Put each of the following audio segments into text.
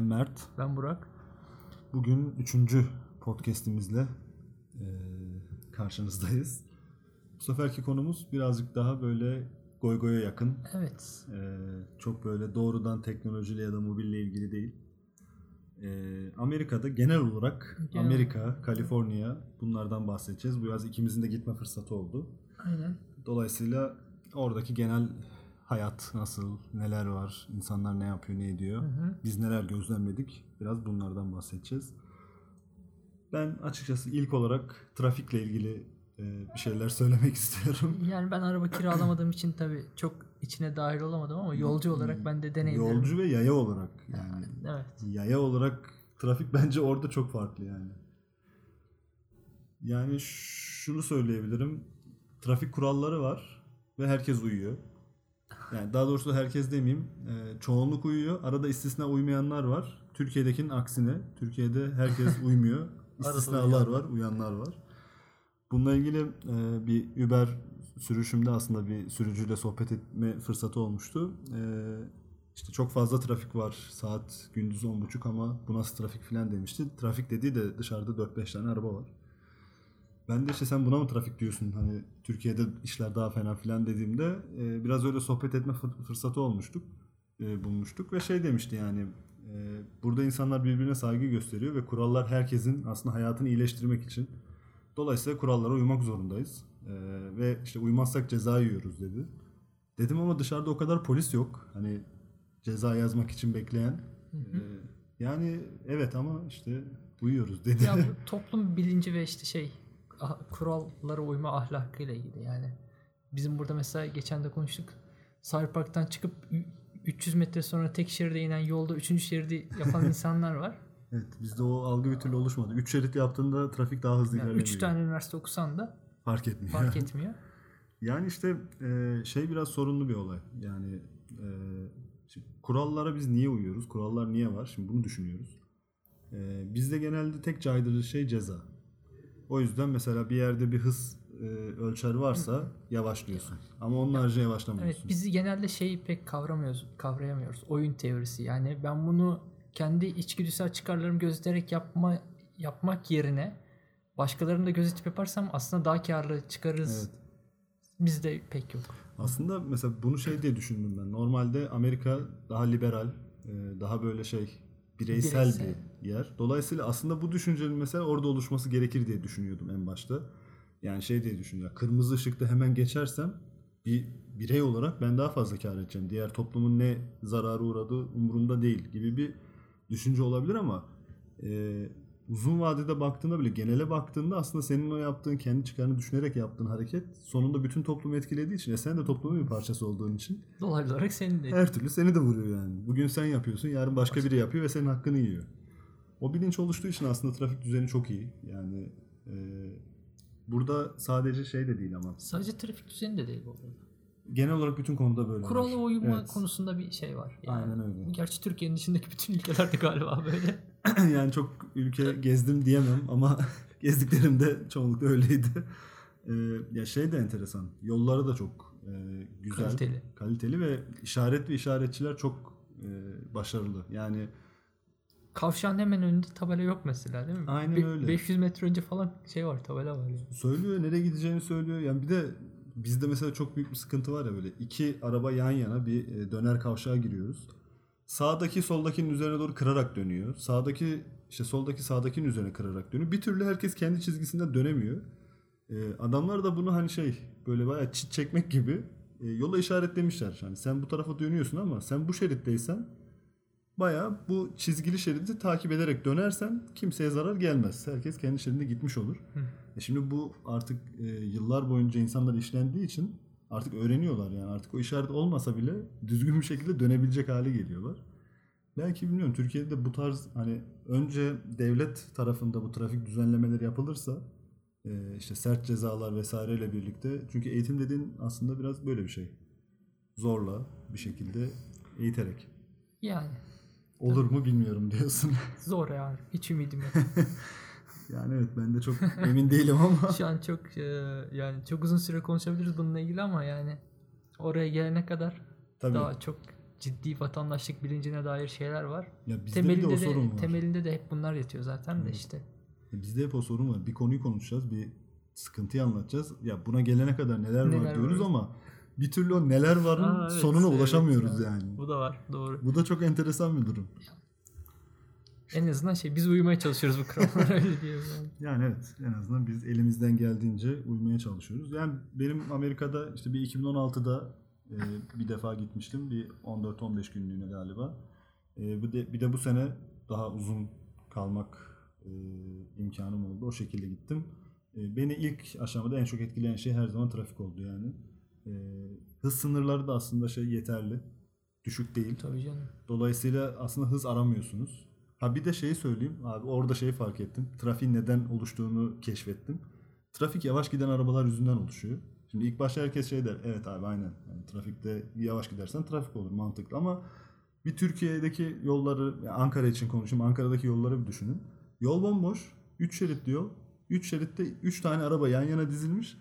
Ben Mert. Ben Burak. Bugün üçüncü podcastimizle e, karşınızdayız. Bu seferki konumuz birazcık daha böyle goy goya yakın. Evet. E, çok böyle doğrudan teknolojiyle ya da mobille ilgili değil. E, Amerika'da genel olarak Genel- Amerika, Kaliforniya bunlardan bahsedeceğiz. Bu yaz ikimizin de gitme fırsatı oldu. Aynen. Dolayısıyla oradaki genel hayat nasıl, neler var, insanlar ne yapıyor, ne ediyor, hı. biz neler gözlemledik biraz bunlardan bahsedeceğiz. Ben açıkçası ilk olarak trafikle ilgili e, bir şeyler söylemek istiyorum. Yani ben araba kiralamadığım için tabii çok içine dahil olamadım ama yolcu olarak ben de deneyimlerim. Yolcu ve yaya olarak yani. Evet. Yaya olarak trafik bence orada çok farklı yani. Yani şunu söyleyebilirim. Trafik kuralları var ve herkes uyuyor. Yani daha doğrusu herkes demeyeyim. e, çoğunluk uyuyor. Arada istisna uymayanlar var. Türkiye'dekinin aksine. Türkiye'de herkes uymuyor. İstisnalar var, uyanlar var. Bununla ilgili e, bir Uber sürüşümde aslında bir sürücüyle sohbet etme fırsatı olmuştu. E, işte çok fazla trafik var. Saat gündüz 10.30 ama bu nasıl trafik falan demişti. Trafik dediği de dışarıda 4-5 tane araba var. Ben de işte sen buna mı trafik diyorsun? Hani Türkiye'de işler daha fena filan dediğimde e, biraz öyle sohbet etme fır- fırsatı olmuştuk. e, bulmuştuk ve şey demişti yani e, burada insanlar birbirine saygı gösteriyor ve kurallar herkesin aslında hayatını iyileştirmek için. Dolayısıyla kurallara uymak zorundayız. E, ve işte uymazsak ceza yiyoruz dedi. Dedim ama dışarıda o kadar polis yok. Hani ceza yazmak için bekleyen. E, yani evet ama işte uyuyoruz dedi. Ya bu toplum bilinci ve işte şey kurallara uyma ahlakıyla ilgili yani. Bizim burada mesela geçen de konuştuk. Cyber Park'tan çıkıp ü- 300 metre sonra tek şeride inen yolda 3. şeridi yapan insanlar var. Evet bizde o algı bir türlü oluşmadı. 3 şerit yaptığında trafik daha hızlı Yani ilerlemiyor. 3 tane üniversite okusan da Fark etmiyor. fark etmiyor. yani işte e, şey biraz sorunlu bir olay. Yani e, şimdi kurallara biz niye uyuyoruz? Kurallar niye var? Şimdi bunu düşünüyoruz. E, bizde genelde tek caydırıcı şey ceza. O yüzden mesela bir yerde bir hız e, ölçer varsa yavaşlıyorsun. Ama onun harici yavaşlamıyorsun. Evet bizi genelde şeyi pek kavramıyoruz, kavrayamıyoruz. Oyun teorisi yani ben bunu kendi içgüdüsel çıkarlarımı gözeterek yapma yapmak yerine başkalarını da gözetip yaparsam aslında daha karlı çıkarız. Evet. Bizde pek yok. Aslında mesela bunu şey diye düşündüm ben. Normalde Amerika daha liberal, e, daha böyle şey bireysel, Bireysel. bir yer. Dolayısıyla aslında bu düşüncenin mesela orada oluşması gerekir diye düşünüyordum en başta. Yani şey diye düşünüyorum. Kırmızı ışıkta hemen geçersem bir birey olarak ben daha fazla kar edeceğim. Diğer toplumun ne zararı uğradığı umurumda değil gibi bir düşünce olabilir ama e, uzun vadede baktığında bile genele baktığında aslında senin o yaptığın kendi çıkarını düşünerek yaptığın hareket sonunda bütün toplumu etkilediği için e sen de toplumun bir parçası olduğun için Dolaylı olarak senin de. her türlü seni de vuruyor yani. Bugün sen yapıyorsun, yarın başka biri yapıyor ve senin hakkını yiyor. O bilinç oluştuğu için aslında trafik düzeni çok iyi. Yani e, burada sadece şey de değil ama Sadece trafik düzeni de değil bu arada. genel olarak bütün konuda böyle. Kurala uyma Evet. konusunda bir şey var. Yani. Aynen öyle. Gerçi Türkiye'nin dışındaki bütün ülkelerde galiba böyle. yani çok ülke gezdim diyemem ama gezdiklerimde çoğunlukla öyleydi. Ee, ya şey de enteresan. Yolları da çok e, güzel, Kaliteli. kaliteli ve işaret ve işaretçiler çok e, başarılı. Yani Kavşağın hemen önünde tabela yok mesela değil mi? Aynen Be- öyle. 500 metre önce falan şey var tabela var. Yani. söylüyor nereye gideceğini söylüyor. Yani bir de bizde mesela çok büyük bir sıkıntı var ya böyle iki araba yan yana bir e, döner kavşağa giriyoruz. Sağdaki soldakinin üzerine doğru kırarak dönüyor. Sağdaki işte soldaki sağdakinin üzerine kırarak dönüyor. Bir türlü herkes kendi çizgisinden dönemiyor. E, adamlar da bunu hani şey böyle bayağı çit çekmek gibi e, yola işaretlemişler. Yani sen bu tarafa dönüyorsun ama sen bu şeritteysen bayağı bu çizgili şeridi takip ederek dönersen kimseye zarar gelmez. Herkes kendi şeridinde gitmiş olur. E şimdi bu artık e, yıllar boyunca insanlar işlendiği için artık öğreniyorlar yani. Artık o işaret olmasa bile düzgün bir şekilde dönebilecek hale geliyorlar. Belki bilmiyorum Türkiye'de bu tarz hani önce devlet tarafında bu trafik düzenlemeleri yapılırsa e, işte sert cezalar vesaireyle birlikte çünkü eğitim dediğin aslında biraz böyle bir şey. Zorla bir şekilde eğiterek. yani Olur mu bilmiyorum diyorsun. zor yani. Hiç ümidim yok. yani evet ben de çok emin değilim ama. Şu an çok e, yani çok uzun süre konuşabiliriz bununla ilgili ama yani oraya gelene kadar Tabii. daha çok ciddi vatandaşlık bilincine dair şeyler var. Ya bizde bir de o Temelinde sorun de, var. temelinde de hep bunlar yatıyor zaten de işte. Ya Bizde hep o sorun var. Bir konuyu konuşacağız, bir sıkıntıyı anlatacağız. Ya buna gelene kadar neler, var Neler diyoruz var? ama bir türlü o neler varın Aa, evet, sonuna evet, ulaşamıyoruz evet. yani. Bu da var doğru. Bu da çok enteresan bir durum. En azından şey biz uyumaya çalışıyoruz bu kurallara öyle yani. Evet en azından biz elimizden geldiğince uymaya çalışıyoruz. Yani benim Amerika'da işte bir 2016'da e, bir defa gitmiştim. Bir 14-15 günlüğüne galiba. E, bir, de, bir de bu sene daha uzun kalmak e, imkanım oldu. O şekilde gittim. E, beni ilk aşamada en çok etkileyen şey her zaman trafik oldu yani. E, hız sınırları da aslında şey yeterli. Düşük değil. Tabii canım. Dolayısıyla aslında hız aramıyorsunuz. Ha bir de şeyi söyleyeyim. Abi orada şeyi fark ettim. Trafiğin neden oluştuğunu keşfettim. Trafik yavaş giden arabalar yüzünden oluşuyor. Şimdi ilk başta herkes şey der. Evet abi aynen. Yani trafikte yavaş gidersen trafik olur mantıklı ama bir Türkiye'deki yolları yani Ankara için konuşayım. Ankara'daki yolları bir düşünün. Yol bomboş. 3 şeritli yol. 3 şeritte 3 tane araba yan yana dizilmiş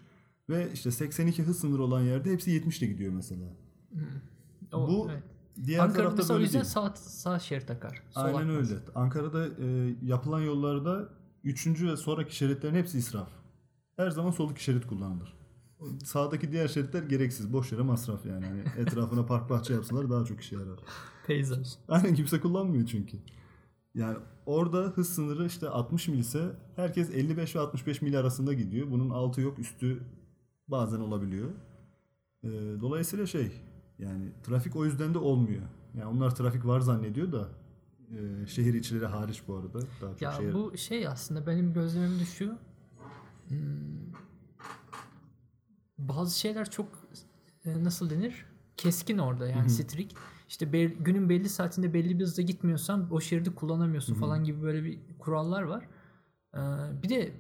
ve işte 82 hız sınırı olan yerde hepsi 70 ile gidiyor mesela. O, Bu evet. Diğer tarafta mesela o yüzden sağ, sağ şerit takar. Sol Aynen akmaz. öyle. Ankara'da e, yapılan yollarda üçüncü ve sonraki şeritlerin hepsi israf. Her zaman soldaki şerit kullanılır. Sağdaki diğer şeritler gereksiz. Boş yere masraf yani. Hani etrafına park bahçe yapsalar daha çok işe yarar. Peyzaj. Aynen kimse kullanmıyor çünkü. Yani orada hız sınırı işte 60 mil ise herkes 55 ve 65 mil arasında gidiyor. Bunun altı yok üstü bazen olabiliyor. Ee, dolayısıyla şey yani trafik o yüzden de olmuyor. Yani onlar trafik var zannediyor da e, şehir içleri hariç bu arada. Daha çok Ya şehir... bu şey aslında benim gözlemim düşüyor. Hmm, bazı şeyler çok e, nasıl denir? Keskin orada yani strict. İşte bel- günün belli saatinde belli bir hızda gitmiyorsan o şeridi kullanamıyorsun falan gibi böyle bir kurallar var. Ee, bir de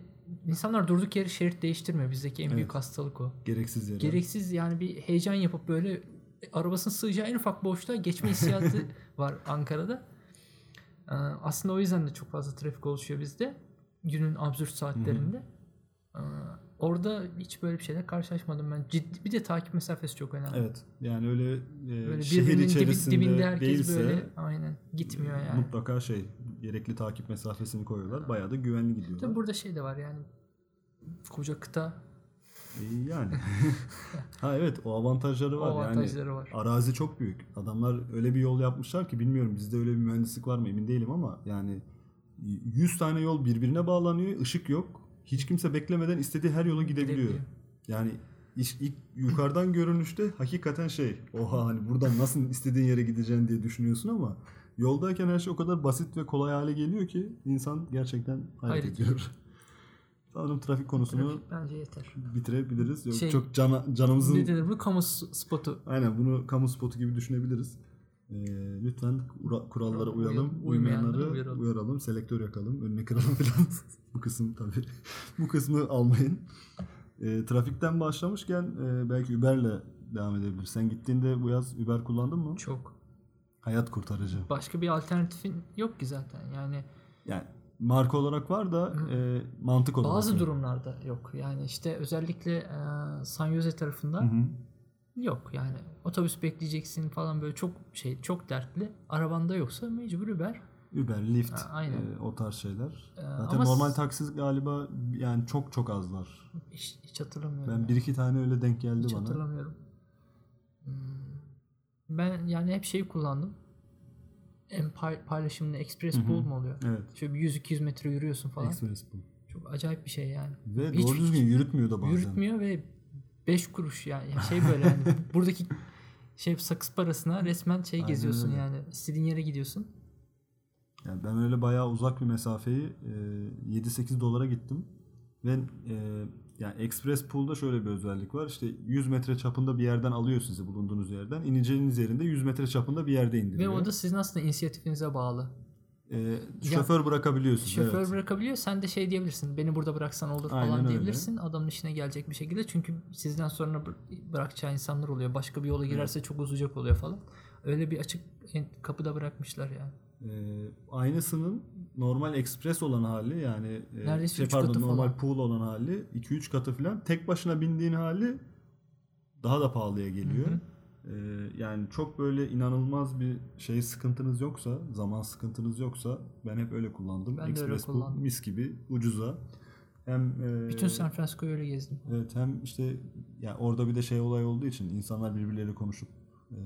insanlar durduk yere şerit değiştirmiyor. Bizdeki en büyük Evet. hastalık o. gereksiz yere. Gereksiz yani bir heyecan yapıp böyle arabasının sığacağı en ufak boşluğa geçme hissiyatı var Ankara'da. Ee, aslında o yüzden de çok fazla trafik oluşuyor bizde. Günün absürt saatlerinde. Ee, orada hiç böyle bir şeyle karşılaşmadım ben. Ciddi bir de takip mesafesi çok önemli. Evet. Yani öyle, e, Böyle şehir birbirinin dibi- içerisinde dibinde herkes değilse böyle aynen gitmiyor yani. mutlaka şey gerekli takip mesafesini koyuyorlar. Bayağı da güvenli gidiyorlar. Tabii burada şey de var yani. Koca kıta Yani. ha evet o avantajları o var. avantajları yani var. arazi çok büyük. Adamlar öyle bir yol yapmışlar ki bilmiyorum bizde öyle bir mühendislik var mı emin değilim ama yani 100 tane yol birbirine bağlanıyor. ışık yok. Hiç kimse beklemeden istediği her yola gidebiliyor. Gidebiliyor. Yani iş, ilk yukarıdan görünüşte hakikaten şey oha hani buradan nasıl istediğin yere gideceksin diye düşünüyorsun ama yoldayken her şey o kadar basit ve kolay hale geliyor ki insan gerçekten hayret Hayret ediyor. Sanırım trafik konusunu Trafik bence yeter. bitirebiliriz. Yok, Şey- çok cana, canımızın Ne denir bu? Kamu spotu. aynen bunu kamu spotu gibi düşünebiliriz. Ee, lütfen kura- kurallara Uy- uyalım. uymayanları uyaralım. uyaralım. Selektör yakalım. Önüne kıralım falan. bu kısım tabii. bu kısmı almayın. Ee, trafikten başlamışken e, belki Uber'le devam edebiliriz. Sen gittiğinde bu yaz Uber kullandın mı? Çok. Hayat kurtarıcı. Başka bir alternatifin yok ki zaten. Yani Yani marka olarak var da e, mantık olarak. bazı durumlarda yok. Yani işte özellikle e, San Jose tarafında Hı hı. yok. Yani otobüs bekleyeceksin falan böyle çok şey çok dertli. Arabanda yoksa mecbur Uber. Uber, Lyft, Ha, aynen. e, o tarz şeyler. Ee, Zaten ama normal taksi galiba yani çok çok azlar. Hiç, hiç hatırlamıyorum. Ben bir iki tane öyle denk geldi Hiç bana. hatırlamıyorum. Hmm. Ben yani hep şeyi kullandım. En pay- paylaşımlı Express Pool mu oluyor? Evet. Şöyle bir 100-200 metre yürüyorsun falan. Express bu. Çok acayip bir şey yani. Ve Hiç- doğru düzgün yürütmüyor da bazen. Yürütmüyor ve 5 kuruş yani. Yani şey böyle yani buradaki şey sakız parasına resmen şey Aynen geziyorsun öyle. yani. İstediğin yere gidiyorsun. Yani ben öyle bayağı uzak bir mesafeyi e, 7-8 dolara gittim. Ve e, yani Express Pool'da şöyle bir özellik var. İşte 100 metre çapında bir yerden alıyor sizi bulunduğunuz yerden. İneceğiniz yerinde 100 metre çapında bir yerde Ve indiriyor. o da sizin aslında inisiyatifinize bağlı. E, şoför bırakabiliyorsun. Şoför evet. bırakabiliyor. Sen de şey diyebilirsin. Beni burada bıraksan olur Aynen falan öyle. diyebilirsin. Adamın işine gelecek bir şekilde. Çünkü sizden sonra bır- bırakacağı insanlar oluyor. Başka bir yola girerse çok uzayacak oluyor falan. Öyle bir açık kapıda bırakmışlar yani. Ee, aynısının normal express olan hali yani e, Neredeyse şey üç pardon katı normal falan. pool olan hali 2-3 katı falan tek başına bindiğin hali daha da pahalıya geliyor. Hı hı. Ee, yani çok böyle inanılmaz bir şey sıkıntınız yoksa, zaman sıkıntınız yoksa ben hep öyle kullandım. Ben de öyle Express kullandım. mis gibi ucuza. Hem e, Bütün San Francisco'yu öyle gezdim. Evet hem işte ya orada bir de şey olay olduğu için insanlar birbirleriyle konuşup e,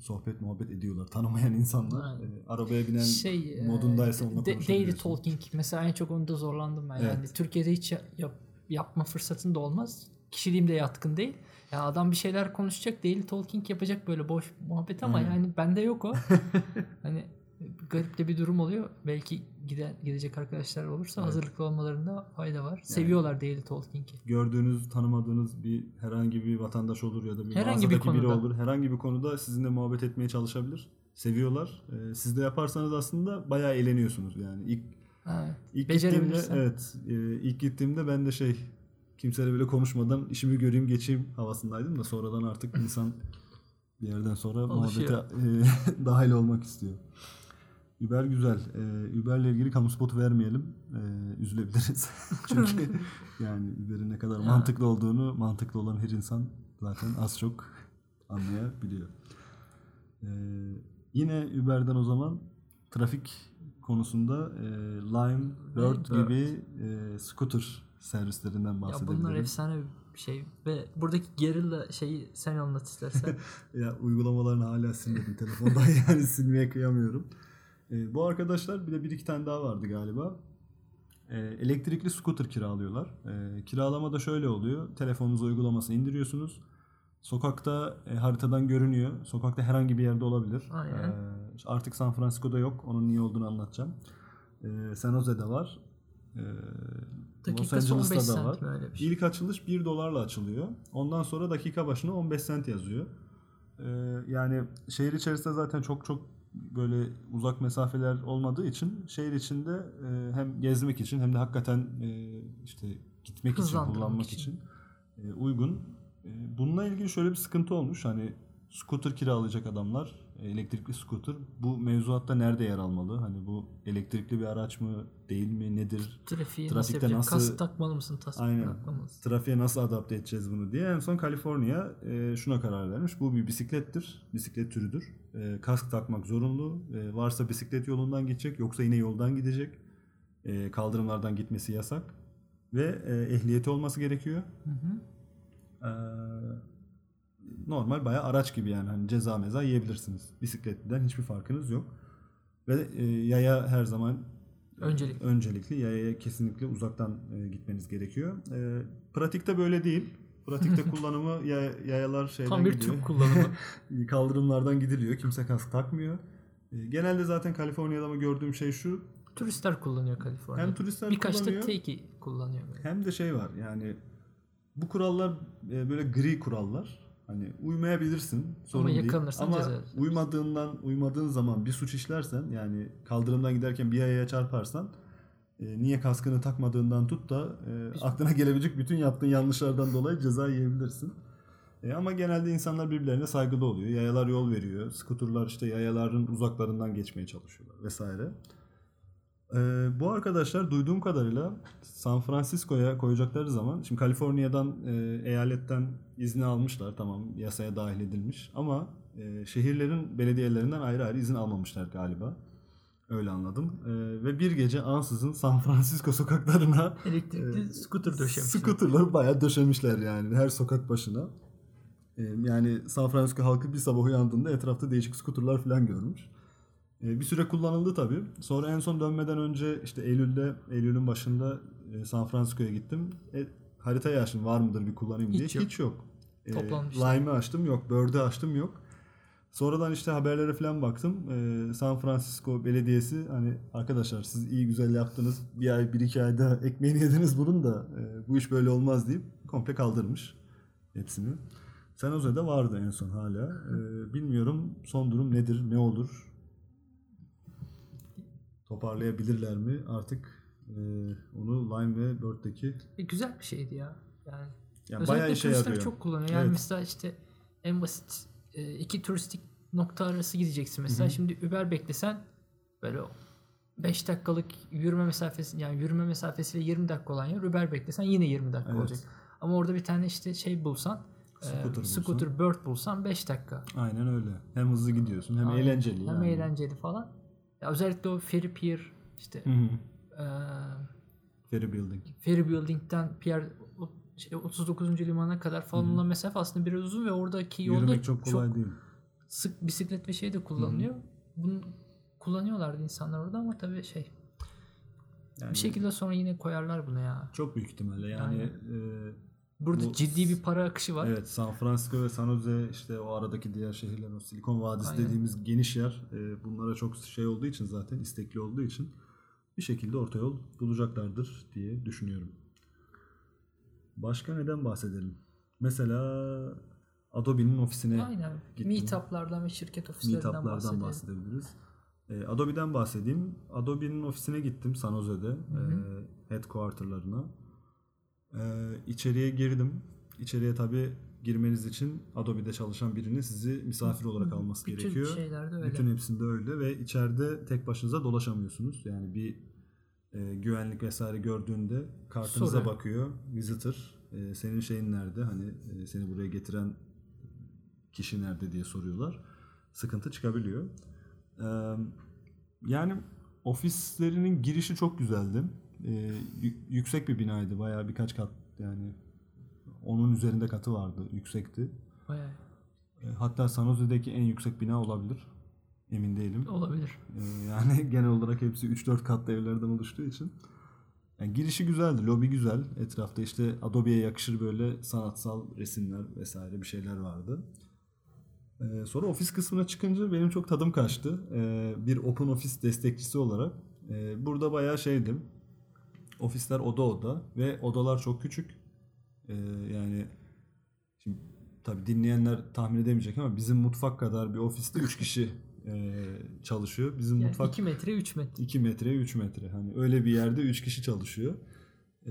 sohbet muhabbet ediyorlar. Tanımayan insanlar Aynen. e, arabaya binen Şey e, modundaysa onunla de- daily talking mesela en çok onda zorlandım ben. Yani Evet. Türkiye'de hiç ya- yap- yapma fırsatın da olmaz. Kişiliğim de yatkın değil. Ya adam bir şeyler konuşacak, daily talking yapacak böyle boş muhabbet ama Aynen. yani bende yok o. hani garip de bir durum oluyor. Belki giden gidecek arkadaşlar olursa Evet. hazırlıklı olmalarında fayda var. Seviyorlar daily talking'i. gördüğünüz, tanımadığınız bir herhangi bir vatandaş olur ya da bir Herhangi bir mağazadaki biri konuda. olur. Herhangi bir konuda sizinle muhabbet etmeye çalışabilir. Seviyorlar. E, siz de yaparsanız aslında bayağı eğleniyorsunuz yani. İlk Ha, İlk gittiğimde evet e, ilk gittiğimde ben de şey kimseyle bile konuşmadan işimi göreyim geçeyim havasındaydım da sonradan artık insan bir yerden sonra muhabbete Alışıyor. e, dahil olmak istiyor. Uber güzel. E, Uber'le ilgili kamu spotu vermeyelim. E, üzülebiliriz. Çünkü yani Uber'in ne kadar mantıklı olduğunu mantıklı olan her insan zaten az çok anlayabiliyor. E, yine Uber'den o zaman trafik konusunda e, Lime, Bird Bird. gibi e, scooter servislerinden ya bahsedebilirim. bunlar efsane bir şey ve buradaki gerilla şeyi sen anlat istersen. Ya uygulamalarını hala silmedim telefondan yani silmeye kıyamıyorum. Ee, bu arkadaşlar bir de bir iki tane daha vardı galiba. Ee, elektrikli scooter kiralıyorlar. Ee, kiralama da şöyle oluyor. Telefonunuza uygulamasını indiriyorsunuz. Sokakta e, haritadan görünüyor. Sokakta herhangi bir yerde olabilir. Aynen. Artık San Francisco'da yok. Onun niye olduğunu anlatacağım. San Jose'de var. Ee, Los Dakikası 15 Angeles'ta da var. şey. İlk açılış 1 dolarla açılıyor. Ondan sonra dakika başına 15 cent yazıyor. Yani şehir içerisinde zaten çok çok böyle uzak mesafeler olmadığı için şehir içinde e, hem gezmek için hem de hakikaten e, işte gitmek için, kullanmak için. için, e, uygun. E, bununla ilgili şöyle bir sıkıntı olmuş. Hani scooter kiralayacak adamlar, elektrikli scooter bu mevzuatta nerede yer almalı? Hani bu elektrikli bir araç mı, değil mi, nedir? Trafiği nasıl Trafikte yapacak? nasıl- Kask takmalı mısın? Tas Aynen. takmalı mısın? Trafiğe nasıl adapte edeceğiz bunu diye en son Kaliforniya e, şuna karar vermiş. Bu bir bisiklettir. Bisiklet türüdür. E, kask takmak zorunlu. E, varsa bisiklet yolundan gidecek yoksa yine yoldan gidecek. E, kaldırımlardan gitmesi yasak. Ve e, ehliyeti olması gerekiyor. Hı hı. E, normal bayağı araç gibi yani hani ceza meza yiyebilirsiniz. Bisikletliden hiçbir farkınız yok. Ve e, yaya her zaman Öncelik. öncelikli yayaya kesinlikle uzaktan e, gitmeniz gerekiyor. E, pratikte böyle değil. Pratikte kullanımı yaya- yayalar şeyden Tam bir gidiyor. Türk kullanımı. Kaldırımlardan gidiliyor. Kimse kask takmıyor. E, genelde zaten Kaliforniya'da mı gördüğüm şey şu. Turistler kullanıyor Kaliforniya. Hem turistler Birkaç kullanıyor. da teki kullanıyor. Böyle. Hem de şey var yani bu kurallar e, böyle gri kurallar. Hani uymayabilirsin sorun değil. yakalanırsan Ama ceza uymadığından uymadığın zaman bir suç işlersen yani kaldırımdan giderken bir yayaya çarparsan e, niye kaskını takmadığından tut da e, aklına gelebilecek bütün yaptığın yanlışlardan dolayı ceza yiyebilirsin. E, ama genelde insanlar birbirlerine saygılı oluyor. Yayalar yol veriyor. Skuturlar işte yayaların uzaklarından geçmeye çalışıyorlar vesaire. Ee, bu arkadaşlar duyduğum kadarıyla San Francisco'ya koyacakları zaman şimdi Kaliforniya'dan e, eyaletten izni almışlar tamam yasaya dahil edilmiş ama e, şehirlerin belediyelerinden ayrı ayrı izin almamışlar galiba. Öyle anladım. E, ve bir gece ansızın San Francisco sokaklarına Elektrikli scooter döşemişler. Scooter'ları bayağı döşemişler yani her sokak başına. Ee, yani San Francisco halkı bir sabah uyandığında etrafta değişik scooter'lar falan görmüş. Ee, bir süre kullanıldı tabii. Sonra en son dönmeden önce işte Eylül'de, Eylül'ün başında e, San Francisco'ya gittim. E, haritayı açtım var mıdır bir kullanayım diye. Hiç yok. Hiç yok. E. Lime'ı açtım yok. Bird'ü açtım yok. Sonradan işte haberlere falan baktım. Ee, San Francisco Belediyesi hani arkadaşlar siz iyi güzel yaptınız. Bir ay bir iki ayda ekmeğini yediniz bunun da e, bu iş böyle olmaz deyip komple kaldırmış hepsini. San Jose'de vardı en son hala. Ee, bilmiyorum son durum nedir, ne olur? Toparlayabilirler mi? Artık e, onu Lime ve Bird'deki E, güzel bir şeydi ya. Yani yani bayağı işe yarıyor. çok kullanıyor. Yani Evet. mesela işte en basit e, iki turistik nokta arası gideceksin. Mesela şimdi Uber beklesen böyle 5 dakikalık yürüme mesafesi yani yürüme mesafesiyle 20 dakika olan yer Uber beklesen yine 20 dakika Evet. olacak. Ama orada bir tane işte şey bulsan Scooter bulsan. scooter bird bulsan 5 dakika. Aynen öyle. Hem hızlı gidiyorsun hem Aynen. eğlenceli. Hem yani. eğlenceli falan. Ya özellikle o ferry pier işte Hı hı. eee Ferry building. ferry building'den pier şey, 39. limana kadar falan olan mesafe aslında biraz uzun ve oradaki yolda Yürümek çok kolay değil. sık bisiklet ve şey de kullanılıyor. Bunu kullanıyorlardı insanlar orada ama tabii şey Yani bir şekilde sonra yine koyarlar bunu ya. çok büyük ihtimalle. Yani e, Burada Bu- ciddi bir para akışı var. evet San Francisco ve San Jose işte o aradaki diğer şehirler o Silikon Vadisi Aynen. dediğimiz geniş yer e, bunlara çok şey olduğu için zaten istekli olduğu için bir şekilde orta yol bulacaklardır diye düşünüyorum. Başka neden bahsedelim? Mesela Adobe'nin ofisine Aynen. Gittim. Meetup'lardan ve şirket ofislerinden Meetup'lardan bahsedelim. bahsedebiliriz. Ee, Adobe'den bahsedeyim. Adobe'nin ofisine gittim San Jose'de. E, headquarterlarına. Ee, içeriye girdim. İçeriye tabi girmeniz için Adobe'de çalışan birinin sizi misafir olarak alması Bütün gerekiyor. şeylerde öyle. Bütün hepsinde öyle ve içeride tek başınıza dolaşamıyorsunuz. Yani bir e, güvenlik vesaire gördüğünde kartınıza Soruyor. bakıyor. Visitor. e, senin şeyin nerede? Hani e, seni buraya getiren kişi nerede diye soruyorlar. Sıkıntı çıkabiliyor. Ee, yani ofislerinin girişi çok güzeldi. Yü- yüksek bir binaydı. Bayağı birkaç kat yani onun üzerinde katı vardı. Yüksekti. Bayağı Ee, hatta San Jose'deki en yüksek bina olabilir. Emin değilim. olabilir. Ee, yani genel olarak hepsi 3-4 katlı evlerden oluştuğu için. Yani girişi güzeldi, lobi güzel. Etrafta işte Adobe'ye yakışır böyle sanatsal resimler vesaire bir şeyler vardı. Ee, sonra ofis kısmına çıkınca benim çok tadım kaçtı. Ee, bir Open Office destekçisi olarak. Ee, burada bayağı şeydim. Ofisler oda oda ve odalar çok küçük. Ee, yani şimdi tabii dinleyenler tahmin edemeyecek ama bizim mutfak kadar bir ofiste 3 kişi e, çalışıyor. Bizim Yani mutfak 2 metre 3 metre. 2 metre 3 metre. Hani öyle bir yerde 3 kişi çalışıyor. Ee,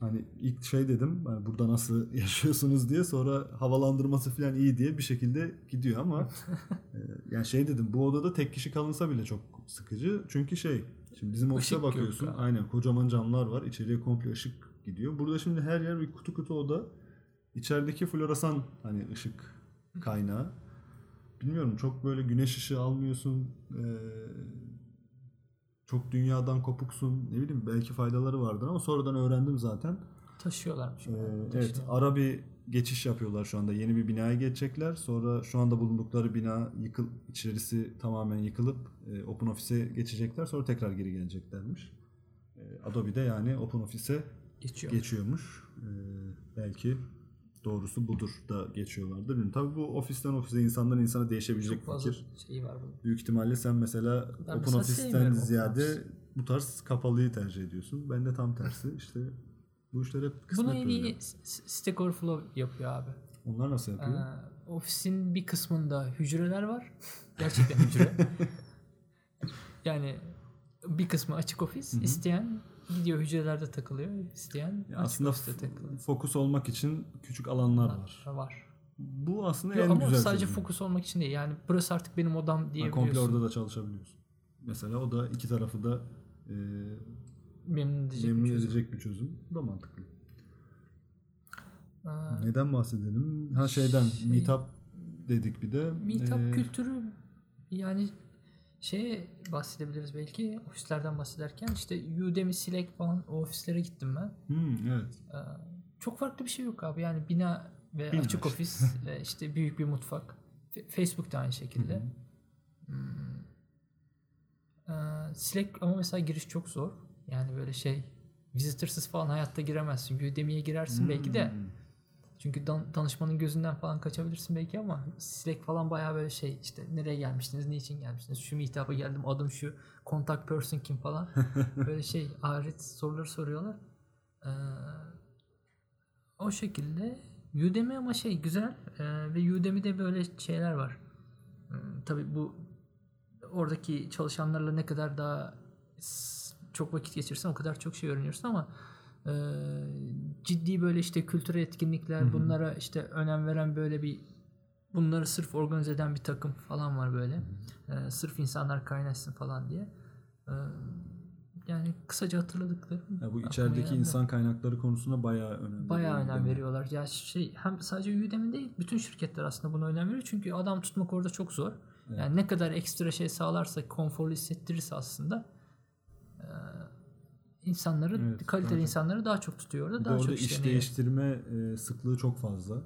hani ilk şey dedim hani burada nasıl yaşıyorsunuz diye sonra havalandırması falan iyi diye bir şekilde gidiyor ama e, yani şey dedim bu odada tek kişi kalınsa bile çok sıkıcı. Çünkü şey şimdi bizim ofise Işık yok bakıyorsun abi. aynen kocaman camlar var içeriye komple ışık gidiyor. Burada şimdi her yer bir kutu kutu oda. İçerideki floresan hani ışık kaynağı. Bilmiyorum çok böyle güneş ışığı almıyorsun. Ee, çok dünyadan kopuksun. Ne bileyim belki faydaları vardır ama sonradan öğrendim zaten. Taşıyorlarmış. Ee, evet ara bir geçiş yapıyorlar şu anda. Yeni bir binaya geçecekler. Sonra şu anda bulundukları bina yıkıl içerisi tamamen yıkılıp e, Open Office'e geçecekler. Sonra tekrar geri geleceklermiş. E, Adobe'de yani Open Office'e Geçiyor. geçiyormuş. Ee, belki doğrusu budur da geçiyorlardır. Tabii bu ofisten ofise insandan insana değişebilecek Çok fazla fikir. şey var bunun. Büyük ihtimalle sen mesela Ben Open Office'ten ziyade bu tarz kapalıyı tercih ediyorsun. Ben de tam tersi. İşte bu işler hep kısmet Bunu en iyi Stack Overflow yapıyor abi. Onlar nasıl yapıyor? Ee, ofisin bir kısmında hücreler var. Gerçekten hücre. yani bir kısmı açık ofis. İsteyen gidiyor hücrelerde takılıyor. İsteyen Ya açık aslında ofiste takılıyor. fokus olmak için küçük alanlar var. Var. Bu aslında Yok, en ama güzel sadece fokus olmak için değil. Yani burası artık benim odam Ha, diyebiliyorsun. komple orada da çalışabiliyorsun. Mesela o da iki tarafı da e, Memnun edecek memnun bir çözüm. edecek bir çözüm. Bu da mantıklı. Aa, Neden bahsedelim? Ha şeyden Şey- Meetup dedik bir de. Meetup Ee, kültürü yani şeye bahsedebiliriz belki ofislerden bahsederken işte Udemy, Slack falan o ofislere gittim ben. hmm, evet. Ee, çok farklı bir şey yok abi yani bina ve Bina açık ofis ve işte büyük bir mutfak. Facebook da aynı şekilde. Hmm. Ee, Slack ama mesela giriş çok zor. Yani böyle şey visitorsız falan hayatta giremezsin. Udemy'ye girersin belki de. Hmm. Çünkü dan- danışmanın gözünden falan kaçabilirsin belki ama Slack falan bayağı böyle şey işte nereye gelmiştiniz, niçin gelmiştiniz, şu meetup'a geldim, adım şu, contact person kim falan. böyle şey ahiret soruları soruyorlar. Ee, o şekilde Udemy ama şey güzel ee, ve Udemy'de böyle şeyler var. Hmm, tabii bu oradaki çalışanlarla ne kadar daha çok vakit geçirsen o kadar çok şey öğreniyorsun ama e, ciddi böyle işte kültürel etkinlikler bunlara işte önem veren böyle bir bunları sırf organize eden bir takım falan var böyle. E, sırf insanlar kaynaşsın falan diye. E, yani kısaca hatırladıklarım. Ya bu içerideki insan kaynakları konusuna bayağı önemli. Bayağı önem demek. veriyorlar. Ya şey hem sadece Udemy değil bütün şirketler aslında buna önem veriyor. Çünkü adam tutmak orada çok zor. Yani ne kadar ekstra şey sağlarsa, konforlu hissettirirse aslında insanları, Evet, kaliteli bence. insanları daha çok tutuyor orada. Daha orada çok iş işleniyor. değiştirme sıklığı çok fazla.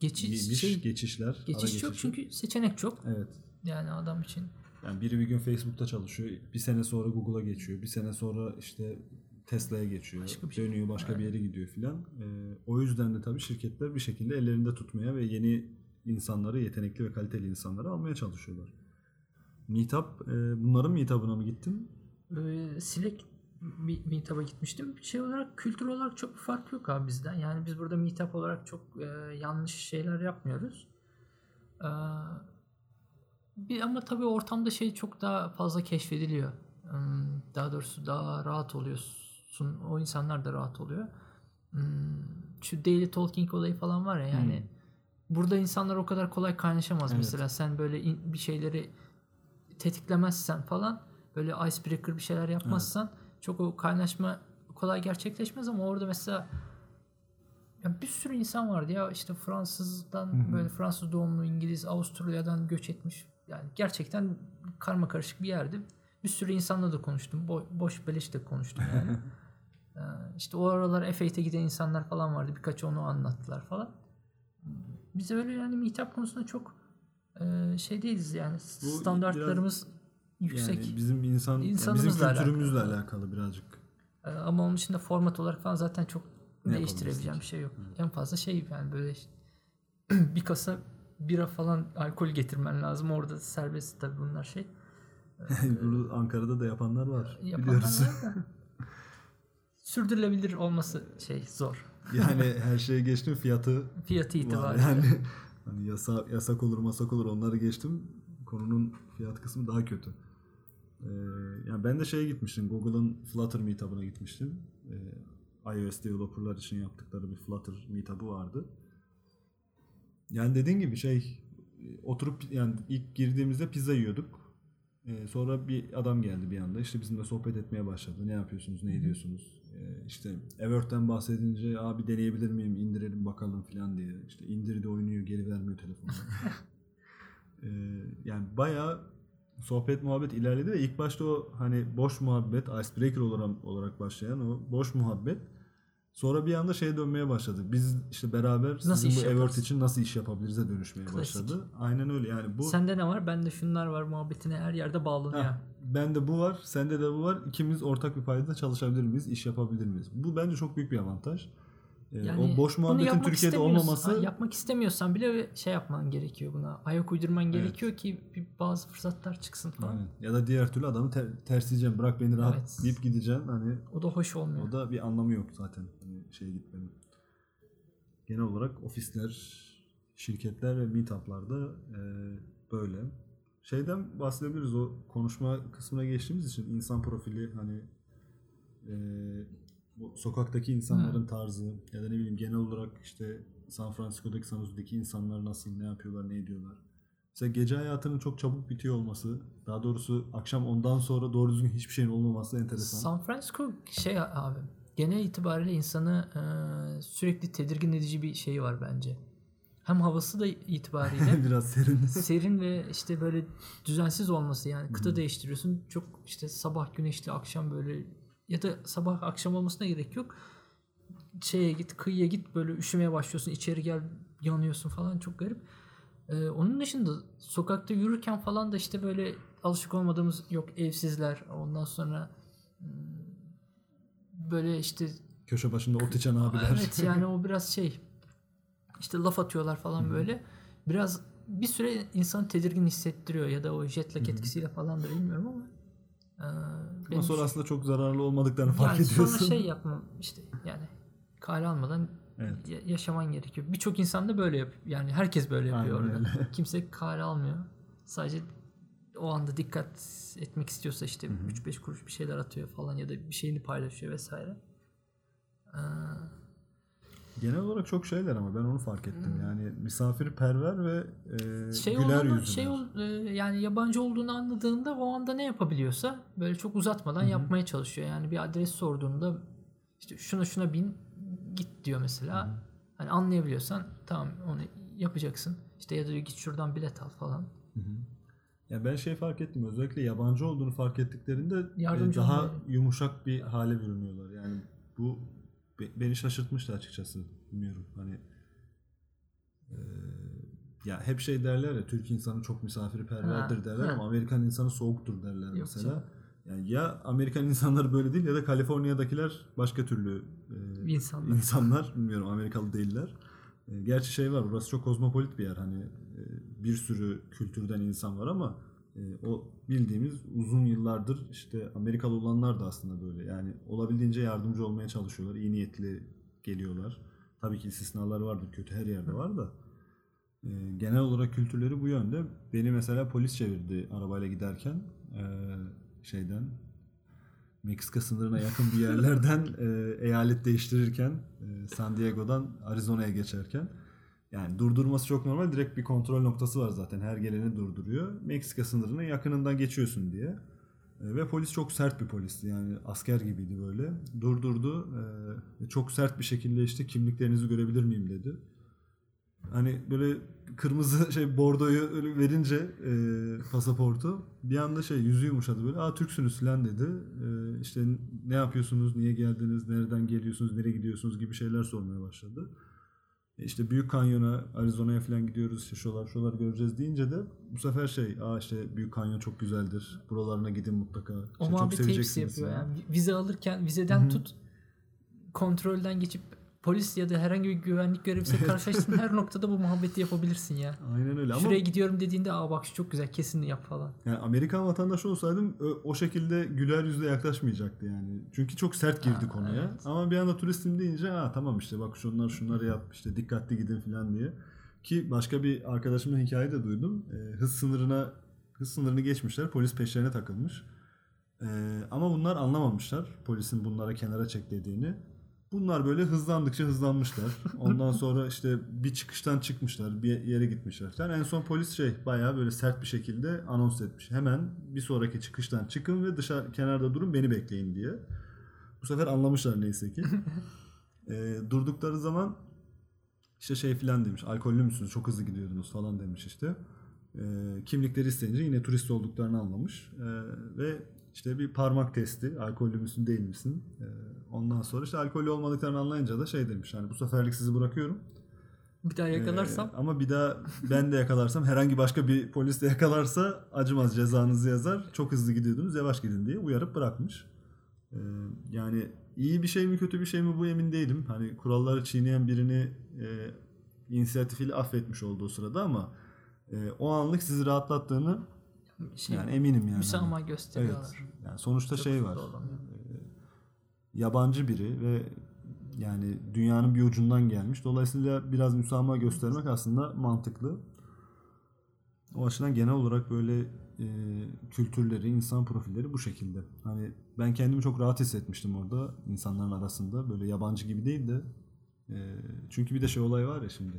Geçiş, iş, şey, geçişler. ara geçiş geçişi. çünkü seçenek çok. Evet. Yani adam için. Yani biri bir gün Facebook'ta çalışıyor. Bir sene sonra Google'a geçiyor. Bir sene sonra işte Tesla'ya geçiyor. Başka şey. Dönüyor başka bir yere gidiyor filan. E, o yüzden de tabii şirketler bir şekilde ellerinde tutmaya ve yeni insanları, yetenekli ve kaliteli insanları almaya çalışıyorlar. Meetup, e, bunların meetup'ına mı gittin? Ee, Silek bir meetup'a gitmiştim. Şey olarak kültür olarak çok bir fark yok abi bizden. Yani biz burada meetup olarak çok e, yanlış şeyler yapmıyoruz. Ee, bir ama tabii ortamda şey çok daha fazla keşfediliyor. Hmm, Daha doğrusu daha rahat oluyorsun. O insanlar da rahat oluyor. Hmm, Şu daily talking olayı falan var ya yani. Burada insanlar o kadar kolay kaynaşamaz Evet. mesela. Sen böyle in- bir şeyleri tetiklemezsen falan böyle icebreaker bir şeyler yapmazsan çok o kaynaşma kolay gerçekleşmez ama orada mesela ya bir sürü insan vardı ya işte Fransızdan böyle Fransız doğumlu İngiliz Avusturya'dan göç etmiş yani gerçekten karma karışık bir yerdi. Bir sürü insanla da konuştum. Bo- boş beleş de konuştum yani. Ee, işte o aralar F8'e giden insanlar falan vardı. Birkaç onu anlattılar falan. Biz öyle yani meetup konusunda çok e, şey değiliz yani standartlarımız yüksek. Yani bizim insan, bizim kültürümüzle alakalı. alakalı, birazcık. Ee, Ama onun dışında format olarak falan zaten çok Ne değiştirebileceğim bir şey yok. En fazla şey yani böyle işte bir kasa bira falan alkol getirmen lazım. Orada serbest tabii bunlar şey. Bunu Ankara'da da yapanlar var. Yapanlar biliyoruz. var. Sürdürülebilir olması şey zor. yani her şeye geçtim fiyatı Fiyatı itibariyle. Yani hani yasa, yasak olur masak olur onları geçtim. Konunun fiyat kısmı daha kötü. Ee, yani ben de şeye gitmiştim. Google'ın Flutter meetup'ına gitmiştim. Ee, iOS developerlar için yaptıkları bir Flutter meetup'ı vardı. Yani dediğin gibi şey oturup yani ilk girdiğimizde pizza yiyorduk. Ee, sonra bir adam geldi bir anda. İşte bizimle sohbet etmeye başladı. Ne yapıyorsunuz, ne ediyorsunuz? Ee, işte Evert'ten bahsedince abi deneyebilir miyim, indirelim bakalım falan diye. İşte indirdi oynuyor, geri vermiyor telefonu. Ee, yani bayağı sohbet muhabbet ilerledi ve ilk başta o hani boş muhabbet, icebreaker olarak, olarak başlayan o boş muhabbet sonra bir anda şeye dönmeye başladı. Biz işte beraber Nasıl sizin bu Evert için nasıl iş yapabiliriz'e dönüşmeye Klasik. başladı. Aynen öyle yani bu Sende ne var? Bende şunlar var muhabbetine her yerde bağlanıyor. Heh, bende bu var, sende de bu var. İkimiz ortak bir paydada çalışabilir miyiz, iş yapabilir miyiz? Bu bence çok büyük bir avantaj. Ee, Yani o boş muhabbetin Türkiye'de olmaması yapmak istemiyorsan bile şey yapman gerekiyor buna. Ayak uydurman gerekiyor ki bazı fırsatlar çıksın falan. Aynen. ya da diğer türlü adamı ter, tersleyeceğim, bırak beni rahat Evet. deyip gideceğim. Hani O da hoş olmuyor. o da bir anlamı yok zaten hani şeye gitmenin. Genel olarak ofisler, şirketler ve meetup'larda e, böyle. Şeyden bahsedebiliriz o konuşma kısmına geçtiğimiz için insan profili hani e, bu sokaktaki insanların tarzı ya da ne bileyim genel olarak işte San Francisco'daki San Jose'deki insanlar nasıl, ne yapıyorlar, ne ediyorlar. Mesela gece hayatının çok çabuk bitiyor olması, daha doğrusu akşam ondan sonra doğru düzgün hiçbir şeyin olmaması enteresan. San Francisco şey abi genel itibariyle insanı e, sürekli tedirgin edici bir şey var bence. Hem havası da itibariyle Biraz serin. serin ve işte böyle düzensiz olması yani kıta değiştiriyorsun. Çok işte sabah güneşli akşam böyle ya da sabah akşam olmasına gerek yok. Şeye git kıyıya git böyle üşümeye başlıyorsun içeri gel yanıyorsun falan çok garip. Ee, onun dışında sokakta yürürken falan da işte böyle alışık olmadığımız yok evsizler ondan sonra hmm, böyle işte Köşe başında ot içen abiler. Evet yani o biraz şey işte laf atıyorlar falan böyle. Biraz bir süre insanı tedirgin hissettiriyor ya da o jet lag etkisiyle falan da bilmiyorum ama Ama benim sonra aslında çok zararlı olmadıklarını fark yani ediyorsun. sonra şey yapmam işte yani kale almadan Evet. ya- yaşaman gerekiyor. Birçok insan da böyle yapıyor. Yani herkes böyle yapıyor Aynen orada. öyle. Kimse kale almıyor. Sadece o anda dikkat etmek istiyorsa işte 3-5 kuruş bir şeyler atıyor falan ya da bir şeyini paylaşıyor vesaire. Ee, Genel olarak çok şeyler ama ben onu fark ettim. Yani misafirperver ve e, şey güler olduğunu, yüzlüler. şey ol- e, yani yabancı olduğunu anladığında o anda ne yapabiliyorsa böyle çok uzatmadan yapmaya çalışıyor. Yani bir adres sorduğunda işte şuna şuna bin git diyor mesela. Hani anlayabiliyorsan tamam onu yapacaksın. İşte ya da git şuradan bilet al falan. Ya ben şey fark ettim özellikle yabancı olduğunu fark ettiklerinde e, daha olmaya. yumuşak bir hale bürünüyorlar. Yani bu beni şaşırtmıştı açıkçası. Bilmiyorum hani e, ya hep şey derler ya Türk insanı çok misafirperverdir Ha, derler ha. ama Amerikan insanı soğuktur derler Yok mesela. canım. Yani ya Amerikan insanları böyle değil ya da Kaliforniya'dakiler başka türlü e, İnsanlar. insanlar bilmiyorum Amerikalı değiller. E, gerçi şey var burası çok kozmopolit bir yer hani e, bir sürü kültürden insan var ama e, o bildiğimiz uzun yıllardır işte Amerikalı olanlar da aslında böyle. Yani olabildiğince yardımcı olmaya çalışıyorlar. İyi niyetli geliyorlar. Tabii ki istisnalar vardır. Kötü her yerde var da. E, genel olarak kültürleri bu yönde. Beni mesela polis çevirdi arabayla giderken e, şeyden Meksika sınırına yakın bir yerlerden e, eyalet değiştirirken e, San Diego'dan Arizona'ya geçerken yani durdurması çok normal. Direkt bir kontrol noktası var zaten. Her geleni durduruyor. Meksika sınırının yakınından geçiyorsun diye. E, ve polis çok sert bir polisti. Yani asker gibiydi böyle. Durdurdu. E, çok sert bir şekilde işte kimliklerinizi görebilir miyim dedi. Hani böyle kırmızı şey bordoyu verince e, pasaportu bir anda şey yüzü yumuşadı böyle. Aa Türksünüz falan dedi. E, işte ne yapıyorsunuz, niye geldiniz, nereden geliyorsunuz, nereye gidiyorsunuz gibi şeyler sormaya başladı. E işte Büyük Kanyon'a, Arizona'ya falan gidiyoruz. işte şuralar şuralar göreceğiz deyince de bu sefer şey, aa işte Büyük Kanyon çok güzeldir. Buralarına gidin mutlaka. O İşte çok muhabbeti hepsi seveceksiniz yapıyor. falan. Yani vize alırken vizeden tut kontrolden geçip polis ya da herhangi bir güvenlik görevlisiyle karşılaştığın her noktada bu muhabbeti yapabilirsin ya. Aynen öyle ama Şuraya gidiyorum dediğinde aa bak şu çok güzel kesin yap falan. Yani Amerikan vatandaşı olsaydım o şekilde güler yüzle yaklaşmayacaktı yani. Çünkü çok sert girdi Ha, konuya. evet. Ama bir anda turistim deyince ha tamam işte bak şunlar şunları yap işte dikkatli gidin falan diye. Ki başka bir arkadaşımın hikaye de duydum. Ee, hız sınırına hız sınırını geçmişler. Polis peşlerine takılmış. Ee, ama bunlar anlamamışlar. Polisin bunlara kenara çek dediğini. Bunlar böyle hızlandıkça hızlanmışlar. Ondan sonra işte bir çıkıştan çıkmışlar, bir yere gitmişler falan. En son polis şey bayağı böyle sert bir şekilde anons etmiş. Hemen bir sonraki çıkıştan çıkın ve dışarı kenarda durun beni bekleyin diye. Bu sefer anlamışlar neyse ki. Ee, durdukları zaman işte şey filan demiş. Alkollü müsünüz? Çok hızlı gidiyordunuz falan demiş işte. Ee, kimlikleri isteyince yine turist olduklarını anlamış. Ee, ve işte bir parmak testi. Alkollü müsün değil misin? Ee, ondan sonra işte alkollü olmadıklarını anlayınca da şey demiş. Yani bu seferlik sizi bırakıyorum. Bir daha yakalarsam Ee, ama bir daha ben de yakalarsam herhangi başka bir polis de yakalarsa acımaz cezanızı yazar. Çok hızlı gidiyordunuz yavaş gidin diye uyarıp bırakmış. Ee, yani iyi bir şey mi kötü bir şey mi bu emin değilim. Hani kuralları çiğneyen birini e, inisiyatifiyle affetmiş olduğu sırada ama e, o anlık sizi rahatlattığını şey yani eminim yani. müsamaha Evet. gösteriyorlar. Yani sonuçta Çok şey var. olamıyor. Yabancı biri ve yani dünyanın bir ucundan gelmiş. Dolayısıyla biraz müsamaha göstermek aslında mantıklı. O açıdan genel olarak böyle e, kültürleri, insan profilleri bu şekilde. Hani ben kendimi çok rahat hissetmiştim orada insanların arasında. Böyle yabancı gibi değil de. e, çünkü bir de şey olay var ya şimdi.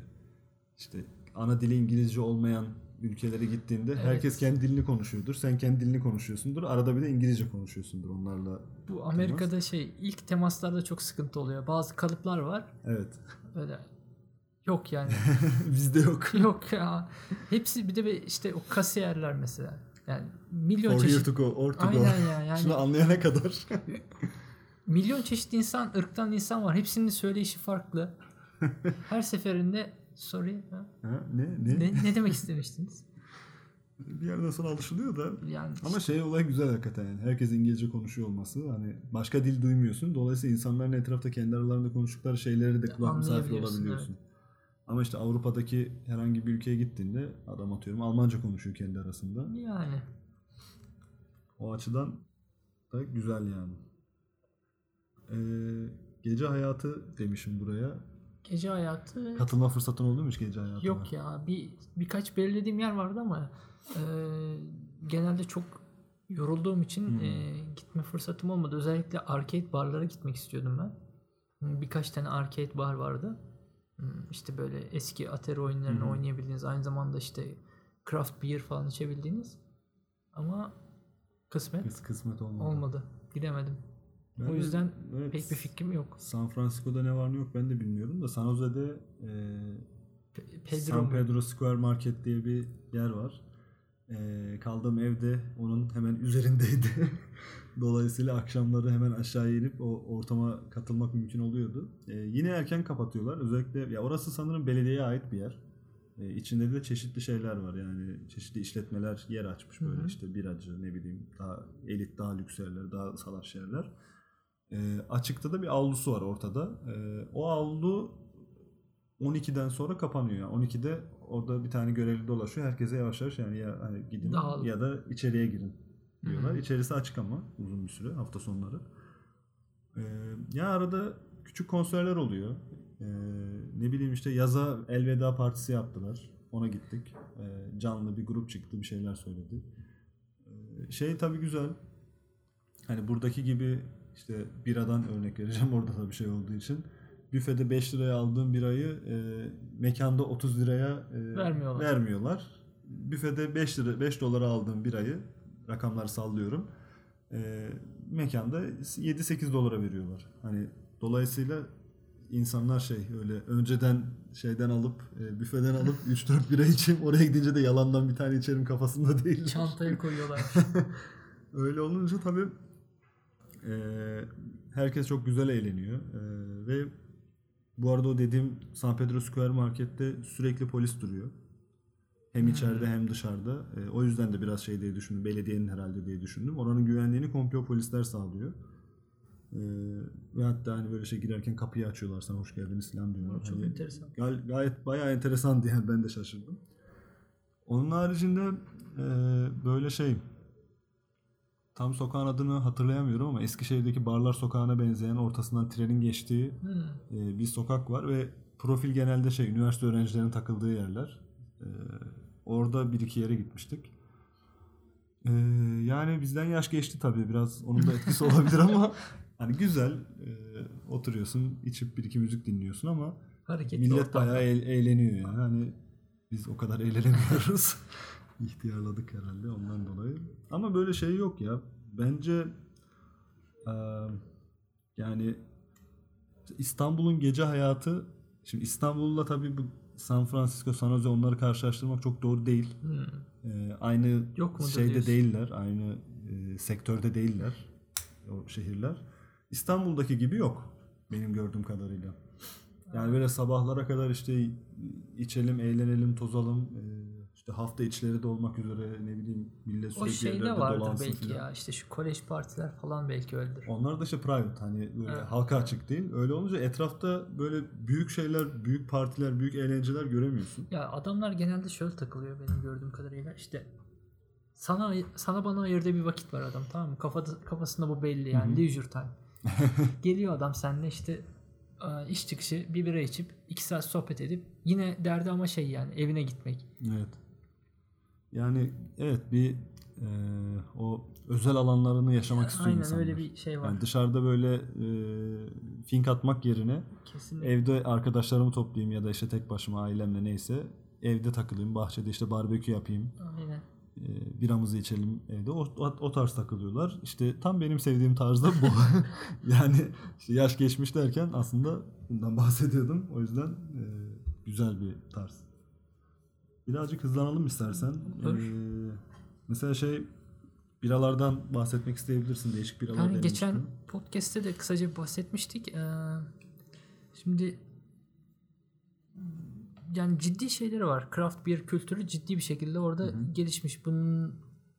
İşte ana dili İngilizce olmayan ülkelere gittiğinde herkes kendi dilini konuşuyordur. Sen kendi dilini konuşuyorsundur. Arada bir de İngilizce konuşuyorsundur onlarla. Bu Amerika'da şey ilk temaslarda çok sıkıntı oluyor. Bazı kalıplar var. Evet. Öyle yok yani. Bizde yok. yok ya. Hepsi bir de işte o kasiyerler mesela. Yani milyon For çeşit go, or to go. Aynen ya yani Şunu anlayana kadar. milyon çeşit insan, ırktan insan var. Hepsinin söyleyişi farklı. Her seferinde sorry ha? ha, ne? Ne? ne, ne demek istemiştiniz? Bir yerden sonra alışılıyor da. Yani Ama şey olay güzel hakikaten yani. Herkes İngilizce konuşuyor olması. Hani başka dil duymuyorsun. Dolayısıyla insanların etrafta kendi aralarında konuştukları şeyleri de kulak misafir olabiliyorsun. Ama işte Avrupa'daki herhangi bir ülkeye gittiğinde adam atıyorum Almanca konuşuyor kendi arasında. yani O açıdan da güzel yani. Ee, gece hayatı demişim buraya. Gece hayatı Katılma fırsatın oldu mu hiç gece hayatına? yok ya. Bir birkaç belirlediğim yer vardı ama e, genelde çok yorulduğum için Hmm. e, gitme fırsatım olmadı. Özellikle arcade barlara gitmek istiyordum ben. Birkaç tane arcade bar vardı. Hmm, işte böyle eski Atari oyunlarını oynayabildiğiniz aynı zamanda işte craft beer falan içebildiğiniz ama kısmet Kıs kısmet olmadı. olmadı. Gidemedim. Ben o de- yüzden evet, pek bir fikrim yok. San Francisco'da ne var ne yok ben de bilmiyorum da San Jose'de e, Pe- Pedro San mu? Pedro Square Market diye bir yer var. E, kaldığım evde onun hemen üzerindeydi. Dolayısıyla akşamları hemen aşağıya inip o ortama katılmak mümkün oluyordu. E, yine erken kapatıyorlar. Özellikle ya orası sanırım belediyeye ait bir yer. E, içinde de çeşitli şeyler var yani çeşitli işletmeler yer açmış böyle Hı hı. işte biracı ne bileyim daha elit daha lüks yerler daha salaş yerler. E, açıkta da bir avlusu var ortada. E, o avlu 12'den sonra kapanıyor. Yani 12'de orada bir tane görevli dolaşıyor. Herkese yavaş yavaş yani ya hani gidin Dağılın. ya da içeriye girin diyorlar. Hı hı. İçerisi açık ama uzun bir süre hafta sonları. Ee, ya arada küçük konserler oluyor. Ee, ne bileyim işte yaza elveda partisi yaptılar. Ona gittik. Ee, canlı bir grup çıktı bir şeyler söyledi. Ee, şey tabii güzel. Hani buradaki gibi işte biradan örnek vereceğim orada da bir şey olduğu için. Büfede 5 liraya aldığım birayı e, mekanda 30 liraya e, Vermiyorlar. vermiyorlar. Büfede 5 lira 5 dolara aldığım birayı rakamları sallıyorum. E, mekanda 7-8 dolara veriyorlar. Hani dolayısıyla insanlar şey öyle önceden şeyden alıp e, büfeden alıp 3-4 bira içeyim oraya gidince de yalandan bir tane içerim kafasında değil. Çantaya koyuyorlar. Öyle olunca tabii e, herkes çok güzel eğleniyor. E, ve bu arada o dediğim San Pedro Square Market'te sürekli polis duruyor. Hem içeride hem dışarıda. E, o yüzden de biraz şey diye düşündüm. Belediyenin herhalde diye düşündüm. Oranın güvenliğini komple polisler sağlıyor. E, ve hatta hani böyle şey girerken kapıyı açıyorlar sana hoş geldiniz falan diyorlar. Çok Hani enteresan. Gal- gayet bayağı enteresan diye ben de şaşırdım. Onun haricinde e, böyle şey tam sokağın adını hatırlayamıyorum ama Eskişehir'deki Barlar Sokağı'na benzeyen ortasından trenin geçtiği Hmm. e, bir sokak var ve profil genelde şey üniversite öğrencilerinin takıldığı yerler. E, orada bir iki yere gitmiştik. E, yani bizden yaş geçti tabii biraz onun da etkisi olabilir ama hani güzel e, oturuyorsun içip bir iki müzik dinliyorsun ama Hareketli Millet ortam. bayağı eğ- eğleniyor yani. Hani biz o kadar eğlenemiyoruz. İhtiyarladık herhalde ondan dolayı. Ama böyle şey yok ya. Bence eee, yani İstanbul'un gece hayatı şimdi İstanbul'la tabii bu San Francisco, San Jose onları karşılaştırmak çok doğru değil. Hmm. Eee, aynı Yok şeyde diyorsun? değiller. Aynı eee, sektörde değiller o şehirler. İstanbul'daki gibi yok benim gördüğüm kadarıyla. Yani böyle sabahlara kadar işte içelim, eğlenelim, tozalım. Ee, işte hafta içleri de olmak üzere ne bileyim millet O sürekli şeyde yerlerde vardır belki filan. ya. İşte şu kolej partiler falan belki öyledir. Onlar da işte private hani böyle Evet. halka açık değil. Öyle olunca etrafta böyle büyük şeyler, büyük partiler, büyük eğlenceler göremiyorsun. Ya adamlar genelde şöyle takılıyor benim gördüğüm kadarıyla. İşte sana sana bana ayırdığı bir vakit var adam tamam mı? Kafada, kafasında bu belli yani leisure time. Geliyor adam seninle işte e, iş çıkışı bir bira içip iki saat sohbet edip yine derdi ama şey yani evine gitmek. Evet. Yani evet bir e, o özel alanlarını yaşamak istiyor Aynen insanlar. öyle bir şey var. Yani dışarıda böyle e, fink atmak yerine Kesinlikle. Evde arkadaşlarımı toplayayım ya da işte tek başıma ailemle neyse evde takılayım. Bahçede işte barbekü yapayım. Aynen. e, biramızı içelim evde. O, o, o tarz takılıyorlar. İşte tam benim sevdiğim tarzda bu. yani işte yaş geçmiş derken aslında bundan bahsediyordum. O yüzden e, güzel bir tarz. Birazcık hızlanalım istersen. Olur. E, mesela şey biralardan bahsetmek isteyebilirsin. Değişik biralar Yani geçen podcast'te de kısaca bahsetmiştik. Ee, şimdi yani ciddi şeyleri var. Craft beer kültürü ciddi bir şekilde orada gelişmiş. Bunun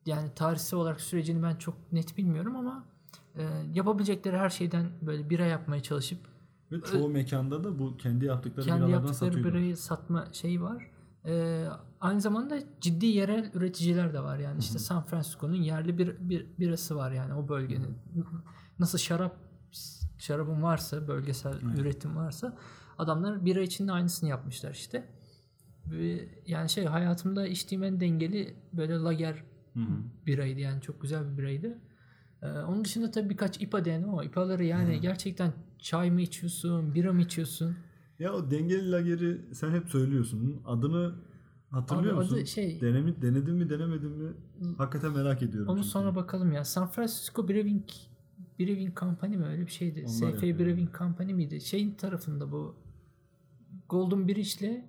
yani tarihsel olarak sürecini ben çok net bilmiyorum ama e, yapabilecekleri her şeyden böyle bira yapmaya çalışıp Ve çoğu mekanda da bu kendi yaptıkları kendi biralardan yaptıkları birayı satma şeyi var. Ee, aynı zamanda ciddi yerel üreticiler de var. Yani işte San Francisco'nun yerli bir, bir birası var yani o bölgenin. Nasıl şarap şarabın varsa bölgesel üretim varsa adamlar bira için de aynısını yapmışlar işte. Yani şey hayatımda içtiğim en dengeli böyle lager biraydı. Yani çok güzel bir biraydı. Ee, onun dışında tabii birkaç IPA denedim ama IPA'ları yani gerçekten çay mı içiyorsun, bira mı içiyorsun? Ya o dengeli lageri sen hep söylüyorsun. Adını hatırlıyor Abi musun? adı şey- Denemi, denedin mi denemedin mi? Hakikaten merak ediyorum. Onu çünkü. sonra bakalım ya. San Francisco Brewing Brewing Company mi öyle bir şeydi. Onlar SF yapıyor. Brewing Company miydi? Şeyin tarafında bu Golden Bridge ile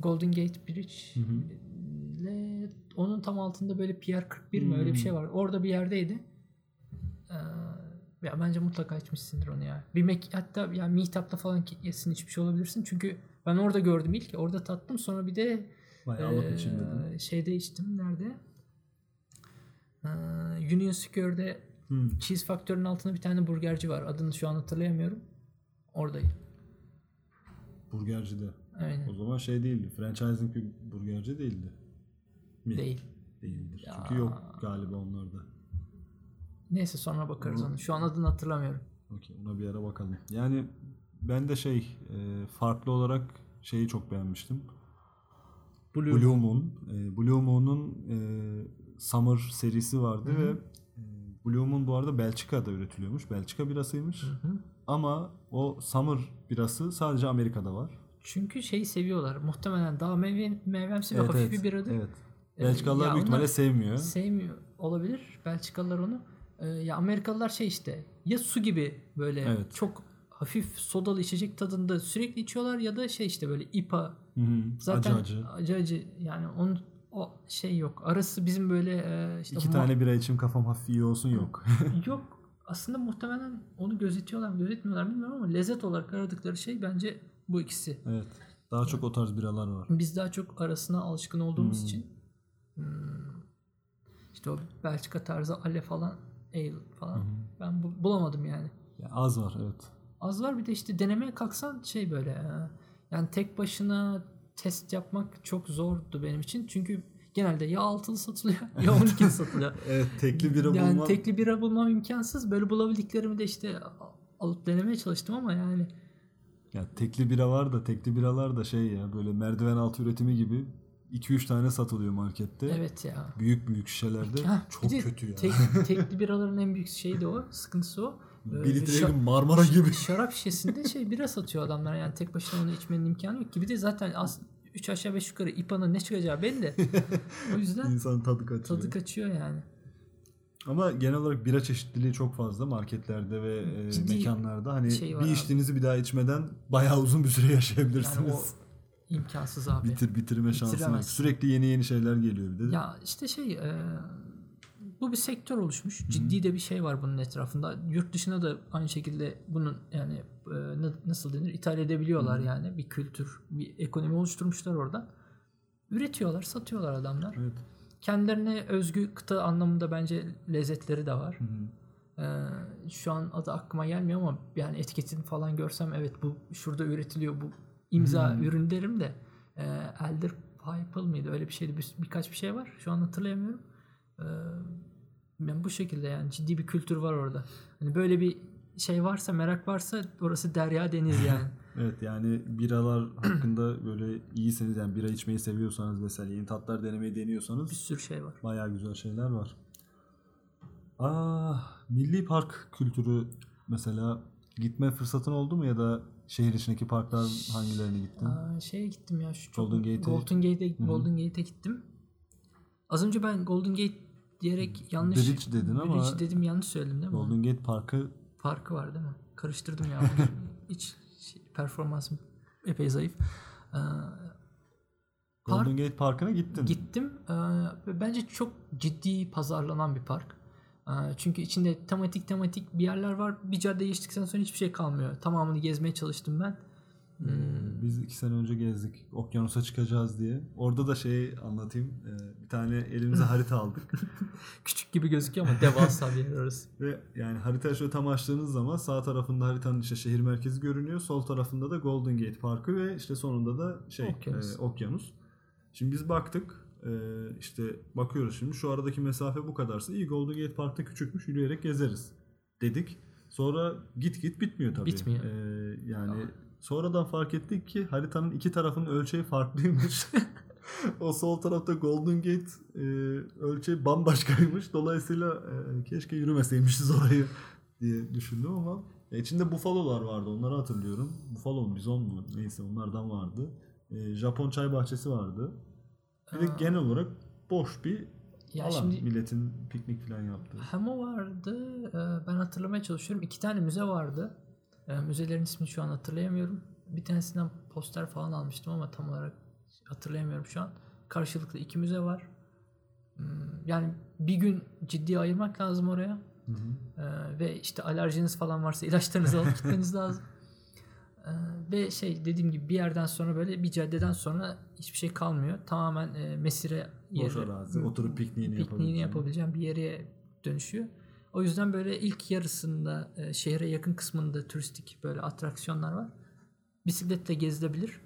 Golden Gate Bridge ile onun tam altında böyle Pier 41 mi öyle bir şey var. Orada bir yerdeydi. Ee, ya bence mutlaka içmişsindir onu ya. Bir mek hatta ya meetup'ta falan yesin içmiş olabilirsin. Çünkü ben orada gördüm ilk. Orada tattım. Sonra bir de Vay alıp için dedim. ee, şeyde içtim. Nerede? Ee, Union Square'de Hmm. Cheese Factory'nin altında bir tane burgerci var. Adını şu an hatırlayamıyorum. Oradayım. Burgercide. Aynen. O zaman şey değildi. Franchising bir burgerci değildi. Mi? Değil. Değildir. Ya. Çünkü yok galiba onlarda. Neyse sonra bakarız onu. Şu an adını hatırlamıyorum. Okey ona bir ara bakalım. Yani ben de şey e, farklı olarak şeyi çok beğenmiştim. Blue. Blue Moon. E, Blue Moon'un e, Summer serisi vardı ve e, Blue Moon bu arada Belçika'da üretiliyormuş. Belçika birasıymış. Ama o Summer birası sadece Amerika'da var. Çünkü şeyi seviyorlar. Muhtemelen daha meyve, meyvemsi ve hafif bir biradır. Evet. Ee, Belçikalılar büyük ihtimalle sevmiyor. Sevmiyor olabilir. Belçikalılar onu. Ee, ya Amerikalılar şey işte ya su gibi böyle Evet. çok hafif sodalı içecek tadında sürekli içiyorlar ya da şey işte böyle IPA Hı hı. zaten acı acı. acı acı yani onun o şey yok. Arası bizim böyle e, işte İki tane bira içim kafam hafif iyi olsun yok. yok. Aslında muhtemelen onu gözetiyorlar mı gözetmiyorlar bilmiyorum ama lezzet olarak aradıkları şey bence bu ikisi. evet. Daha çok o tarz biralar var. Biz daha çok arasına alışkın olduğumuz için hmm, işte o Belçika tarzı ale falan ale falan ben bu- bulamadım yani. Ya az var evet. Az var bir de işte denemeye kalksan şey böyle e, yani tek başına test yapmak çok zordu benim için. Çünkü genelde ya altılı satılıyor ya 12'li satılıyor. Evet tekli bira yani bulma. tekli bira bulmam imkansız. Böyle bulabildiklerimi de işte alıp denemeye çalıştım ama yani Ya tekli bira var da tekli biralar da şey ya böyle merdiven altı üretimi gibi 2-3 tane satılıyor markette. evet ya. Büyük büyük şişelerde. Ha, Çok kötü ya. Tek, tekli biraların en büyük şeyi de o. Sıkıntısı o. Ee, bir litre şa- Marmara gibi. şarap şişesinde şey bira satıyor adamlar. Yani tek başına onu içmenin imkanı yok ki. Bir de zaten az 3 aşağı 5 yukarı IPA'nın ne çıkacağı belli. o yüzden İnsan tadı kaçıyor. tadı kaçıyor yani. Ama genel olarak bira çeşitliliği çok fazla marketlerde ve e, Ciddi mekanlarda. Hani şey bir abi. içtiğinizi bir daha içmeden bayağı uzun bir süre Yani yaşayabilirsiniz. o imkansız abi. Bitir bitirme şansı yok. Sürekli yeni yeni şeyler geliyor bir de. Ya işte şey e, bu bir sektör oluşmuş. Ciddi de bir şey var bunun etrafında. Yurt dışına da aynı şekilde bunun yani e, na- nasıl denir ithal edebiliyorlar yani bir kültür, bir ekonomi oluşturmuşlar orada. Üretiyorlar, satıyorlar adamlar. Evet. Kendilerine özgü kıta anlamında bence lezzetleri de var. Ee, şu an adı aklıma gelmiyor ama yani etiketini falan görsem evet bu şurada üretiliyor bu imza ürün derim de e, Elder Pipe mıydı öyle bir şeydi bir, birkaç bir şey var şu an hatırlayamıyorum. Ee, yani bu şekilde yani ciddi bir kültür var orada. Hani böyle bir şey varsa merak varsa orası derya deniz yani. Evet yani biralar hakkında böyle iyiseniz yani bira içmeyi seviyorsanız mesela yeni tatlar denemeyi bir deniyorsanız sürü şey var. bayağı güzel şeyler var. Ah, milli park kültürü mesela gitme fırsatın oldu mu ya da şehir içindeki parklar hangilerine gittin? Aa, şeye gittim ya şu Golden Gate'e- Golden Gate'e Golden Gate'e gittim. Az önce ben Golden Gate diyerek yanlış Bridge dedin ama- Bridge dedim yanlış söyledim değil mi? Golden Gate Parkı Farkı var değil mi? Karıştırdım ya. Hiç şey, performansım epey zayıf. Ee, Park- Golden Gate Parkı'na gittin. gittim. Ee, bence çok ciddi pazarlanan bir park. Ee, çünkü içinde tematik tematik bir yerler var. Bir cadde geçtikten sonra hiçbir şey kalmıyor. Tamamını gezmeye çalıştım ben. Hmm, Biz iki sene önce gezdik. Okyanusa çıkacağız diye. Orada da şey anlatayım. Ee, Bir tane elimize harita aldık. küçük gibi gözüküyor ama devasa bir yer orası. Ve yani haritayı şöyle tam açtığınız zaman sağ tarafında haritanın işte şehir merkezi görünüyor. Sol tarafında da Golden Gate Parkı ve işte sonunda da şey Okyanus. e, okyanus. Şimdi biz baktık. E, işte bakıyoruz şimdi şu aradaki mesafe bu kadarsa iyi Golden Gate Park'ta küçükmüş yürüyerek gezeriz dedik. Sonra git git bitmiyor tabii. Bitmiyor. E, yani sonradan fark ettik ki haritanın iki tarafının ölçeği farklıymış. o sol tarafta Golden Gate e, ölçeği bambaşkaymış. Dolayısıyla e, keşke yürümeseymişiz orayı diye düşündüm ama E, içinde bufalolar vardı onları hatırlıyorum. Buffalo mu bizon mu neyse onlardan vardı. E, Japon çay bahçesi vardı. Bir de genel olarak boş bir Ya alan. şimdi Milletin piknik falan yaptığı. hem o vardı. e, Ben hatırlamaya çalışıyorum. İki tane müze vardı. E, Müzelerin ismini şu an hatırlayamıyorum. Bir tanesinden poster falan almıştım ama tam olarak hatırlayamıyorum şu an. Karşılıklı iki müze var. Hmm, Yani bir gün ciddi ayırmak lazım oraya. Hı hı. Ee, ve işte alerjiniz falan varsa ilaçlarınızı alıp gitmeniz lazım. Ee, ve şey dediğim gibi bir yerden sonra böyle bir caddeden sonra hiçbir şey kalmıyor. Tamamen e, mesire yeri- arazi. Oturup pikniğini, pikniğini yapabileceğin bir yere dönüşüyor. O yüzden böyle ilk yarısında e, şehre yakın kısmında turistik böyle atraksiyonlar var. Bisikletle gezilebilir.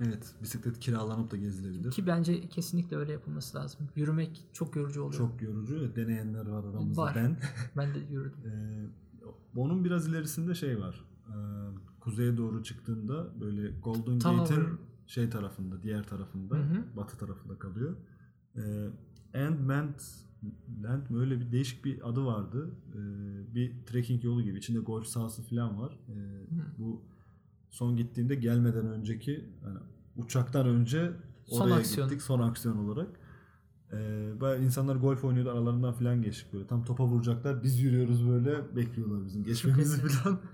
Evet. Bisiklet kiralanıp da gezilebilir. Ki bence kesinlikle öyle yapılması lazım. Yürümek çok yorucu oluyor. Çok yorucu. Deneyenler var aramızda. Var. Ben. Ben de yürüdüm. Ee, onun biraz ilerisinde şey var. Ee, kuzeye doğru çıktığında böyle Golden. Gate'in şey tarafında, diğer tarafında, Hı hı. batı tarafında kalıyor. Ee, Endment Land mi? öyle bir değişik bir adı vardı. Ee, bir trekking yolu gibi. İçinde golf sahası falan var. Ee, bu son gittiğimde gelmeden önceki yani uçaktan önce Son oraya aksiyon. gittik. Son aksiyon olarak. Ee, bayağı insanlar golf oynuyordu aralarından falan geçtik böyle. Tam topa vuracaklar. Biz yürüyoruz böyle. Bekliyorlar bizim geçmemizi falan.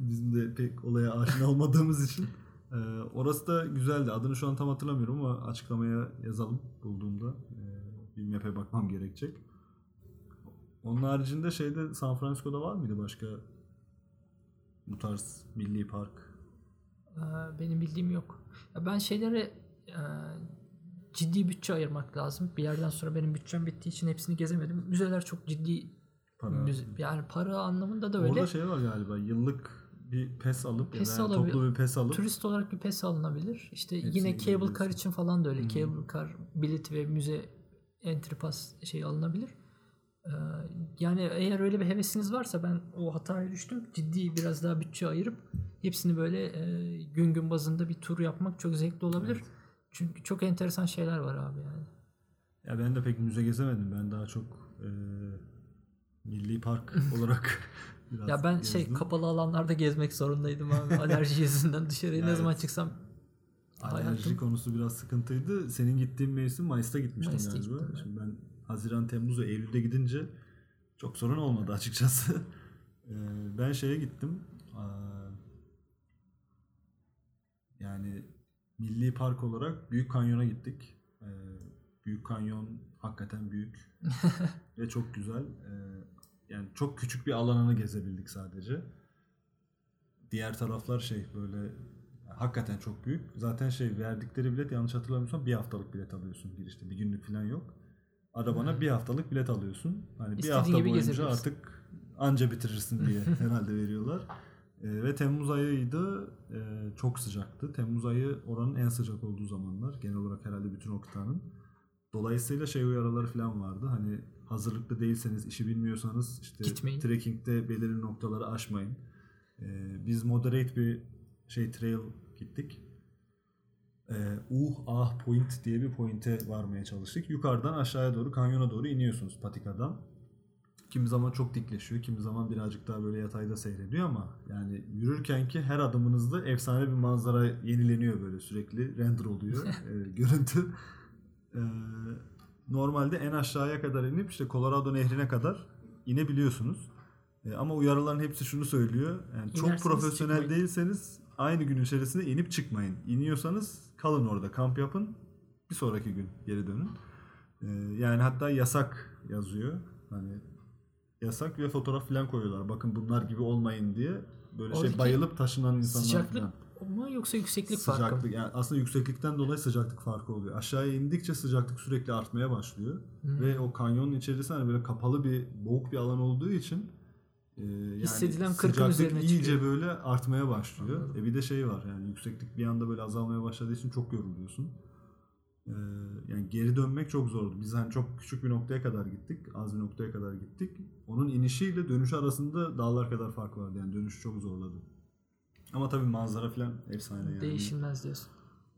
bizim de pek olaya aşina olmadığımız için. Ee, orası da güzeldi. Adını şu an tam hatırlamıyorum ama açıklamaya yazalım bulduğumda. Ee, bir map'e bakmam gerekecek. Onun haricinde şeyde San Francisco'da var mıydı başka bu tarz milli park? Ee, Benim bildiğim yok. Ben şeylere ciddi bütçe ayırmak lazım. Bir yerden sonra benim bütçem bittiği için hepsini gezemedim. Müzeler çok ciddi Para. müze, yani para anlamında da öyle. Orada şey var galiba yıllık bir pes alıp Pes yani alabilir. toplu bir pes alıp Turist olarak bir pes alınabilir. İşte Hepsine yine cable car için falan da öyle. Hı. Cable car bilet ve müze entry pass şey alınabilir. Ee, yani eğer öyle bir hevesiniz varsa ben o hataya düştüm. Ciddi biraz daha bütçe ayırıp hepsini böyle e, gün gün bazında bir tur yapmak çok zevkli olabilir. Evet. Çünkü çok enteresan şeyler var abi yani. Ya ben de pek müze gezemedim. Ben daha çok e, milli park olarak biraz Ya ben şey gezdim. kapalı alanlarda gezmek zorundaydım abi. Alerji yüzünden dışarıya ne Evet. zaman çıksam Alerji hayatım- konusu biraz sıkıntıydı. Senin gittiğin mevsim Mayıs'ta gitmiştin Mayıs'ta galiba. gittim ben. Şimdi ben Haziran, Temmuz ve Eylül'de gidince çok sorun olmadı açıkçası. E, ben şeye gittim. Yani milli park olarak Büyük Kanyon'a gittik. E, Büyük Kanyon hakikaten büyük ve çok güzel. E, yani çok küçük bir alanını gezebildik sadece. Diğer taraflar şey böyle hakikaten çok büyük. Zaten şey verdikleri bilet yanlış hatırlamıyorsam bir haftalık bilet alıyorsun girişte. Bir günlük falan yok. Arabana bir haftalık bilet alıyorsun. Hani bir hafta boyunca gezebilirsin. artık anca bitirirsin diye herhalde veriyorlar. Ee, ve Temmuz ayıydı. Ee, çok sıcaktı. Temmuz ayı oranın en sıcak olduğu zamanlar. Genel olarak herhalde bütün o kıtanın. Dolayısıyla şey uyarıları falan vardı. Hani hazırlıklı değilseniz, işi bilmiyorsanız işte Gitmeyin. trekkingde belirli noktaları aşmayın. Ee, biz moderate bir şey trail gittik. Ee, Uh Ah Point diye bir pointe varmaya çalıştık. Yukarıdan aşağıya doğru kanyona doğru iniyorsunuz patikadan. Kimi zaman çok dikleşiyor, kimi zaman birazcık daha böyle yatayda seyrediyor ama yani yürürken ki her adımınızda efsane bir manzara yenileniyor böyle sürekli render oluyor e, görüntü. Ee, normalde en aşağıya kadar inip işte Colorado Nehri'ne kadar inebiliyorsunuz. E, ama uyarıların hepsi şunu söylüyor. Yani çok İnerseniz profesyonel çıkmayın. değilseniz aynı gün içerisinde inip çıkmayın. İniyorsanız kalın orada kamp yapın. Bir sonraki gün geri dönün. E, yani hatta yasak yazıyor. Hani yasak ve fotoğraf falan koyuyorlar. Bakın bunlar gibi olmayın diye. Böyle Oradaki şey bayılıp taşınan insanlar sıcaklık falan. Mı yoksa yükseklik farkı mı? Sıcaklık yani aslında yükseklikten dolayı sıcaklık farkı oluyor. Aşağıya indikçe sıcaklık sürekli artmaya başlıyor. Hmm. Ve o kanyonun içerisinde hani böyle kapalı bir boğuk bir alan olduğu için e, yani Hissedilen kırkın sıcaklık üzerine iyice çıkıyor. böyle artmaya başlıyor. Anladım. E bir de şey var yani yükseklik bir anda böyle azalmaya başladığı için çok yoruluyorsun. E, yani geri dönmek çok zordu. Biz hani çok küçük bir noktaya kadar gittik. Az bir noktaya kadar gittik. Onun inişiyle dönüşü arasında dağlar kadar fark vardı. Yani dönüş çok zorladı. Ama tabii manzara falan efsane yani. Değişilmez diyorsun.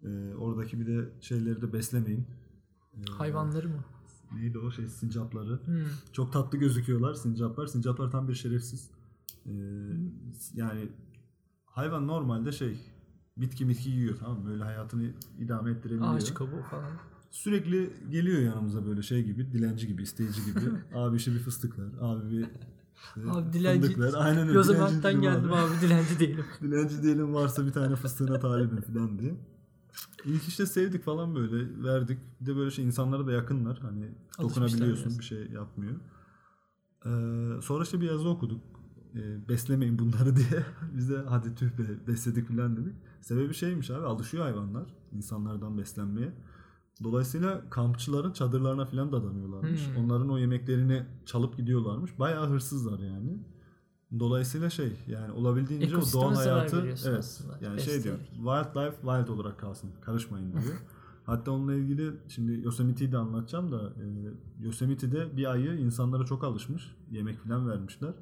Ee, oradaki bir de şeyleri de beslemeyin. Ee, Hayvanları mı? Neydi o şey sincapları. Hmm. Çok tatlı gözüküyorlar sincaplar. Sincaplar tam bir şerefsiz. Ee, yani hayvan normalde şey bitki mitki yiyor tamam mı? Böyle hayatını idame ettirebiliyor. Ağaç kabuğu falan. Sürekli geliyor yanımıza böyle şey gibi, dilenci gibi, isteyici gibi. abi işte bir fıstık ver, abi bir Abi dilenci. fındık ver. Aynen öyle. Dilenciyim geldim abi dilenci değilim. Dilenci diyelim varsa bir tane fıstığına talibim falan diye. İlk işte sevdik falan böyle verdik. Bir de böyle şey insanlara da yakınlar. Hani dokunabiliyorsun bir şey yapmıyor. Ee, sonra işte bir yazı okuduk. Ee, beslemeyin bunları diye. Biz de hadi tüh be besledik falan dedik. Sebebi şeymiş abi alışıyor hayvanlar insanlardan beslenmeye. Dolayısıyla kampçıların çadırlarına falan da danıyorlarmış. Hmm. Onların o yemeklerini çalıp gidiyorlarmış. Bayağı hırsızlar yani. Dolayısıyla şey yani olabildiğince o Ekosisteme doğal zarar hayatı evet aslında, yani şey diyor wildlife wild olarak kalsın karışmayın diyor. Hatta onunla ilgili şimdi Yosemite'yi de anlatacağım da e, Yosemite'de bir ayı insanlara çok alışmış. Yemek falan vermişler.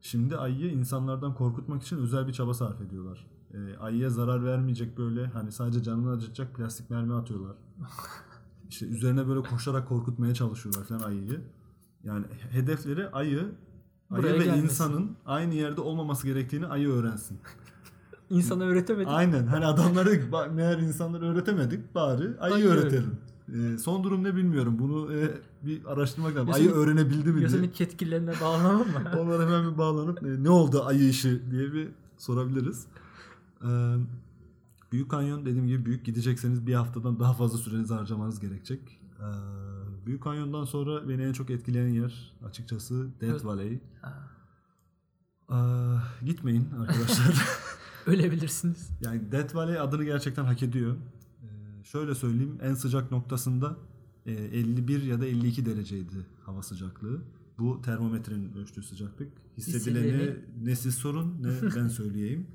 Şimdi ayıyı insanlardan korkutmak için özel bir çaba sarf ediyorlar. E, ayıya zarar vermeyecek böyle hani sadece canını acıtacak plastik mermi atıyorlar. İşte üzerine böyle koşarak korkutmaya çalışıyorlar falan ayıyı. Yani hedefleri ayı ayı Buraya ve gelmesin. insanın aynı yerde olmaması gerektiğini ayı öğrensin. İnsana öğretemedim. Aynen. Hani adamları meğer insanları öğretemedik bari ayı Ayı öğretelim. Ee, son durum ne bilmiyorum. Bunu e, bir araştırmak lazım. Ayı öğrenebildi mi diye. Yosemite yetkililerine bağlanalım mı? Onlara hemen bir bağlanıp e, ne oldu ayı işi diye bir sorabiliriz. Ee, Büyük Kanyon dediğim gibi büyük gidecekseniz bir haftadan daha fazla sürenizi harcamanız gerekecek. Ee, Büyük Kanyon'dan sonra beni en çok etkileyen yer açıkçası Death. Valley. Ee, gitmeyin arkadaşlar. Ölebilirsiniz. Yani Death Valley adını gerçekten hak ediyor. Ee, şöyle söyleyeyim en sıcak noktasında e, 51 ya da 52 dereceydi hava sıcaklığı. Bu termometrenin ölçtüğü sıcaklık. Hissedileni- ne siz sorun ne ben söyleyeyim.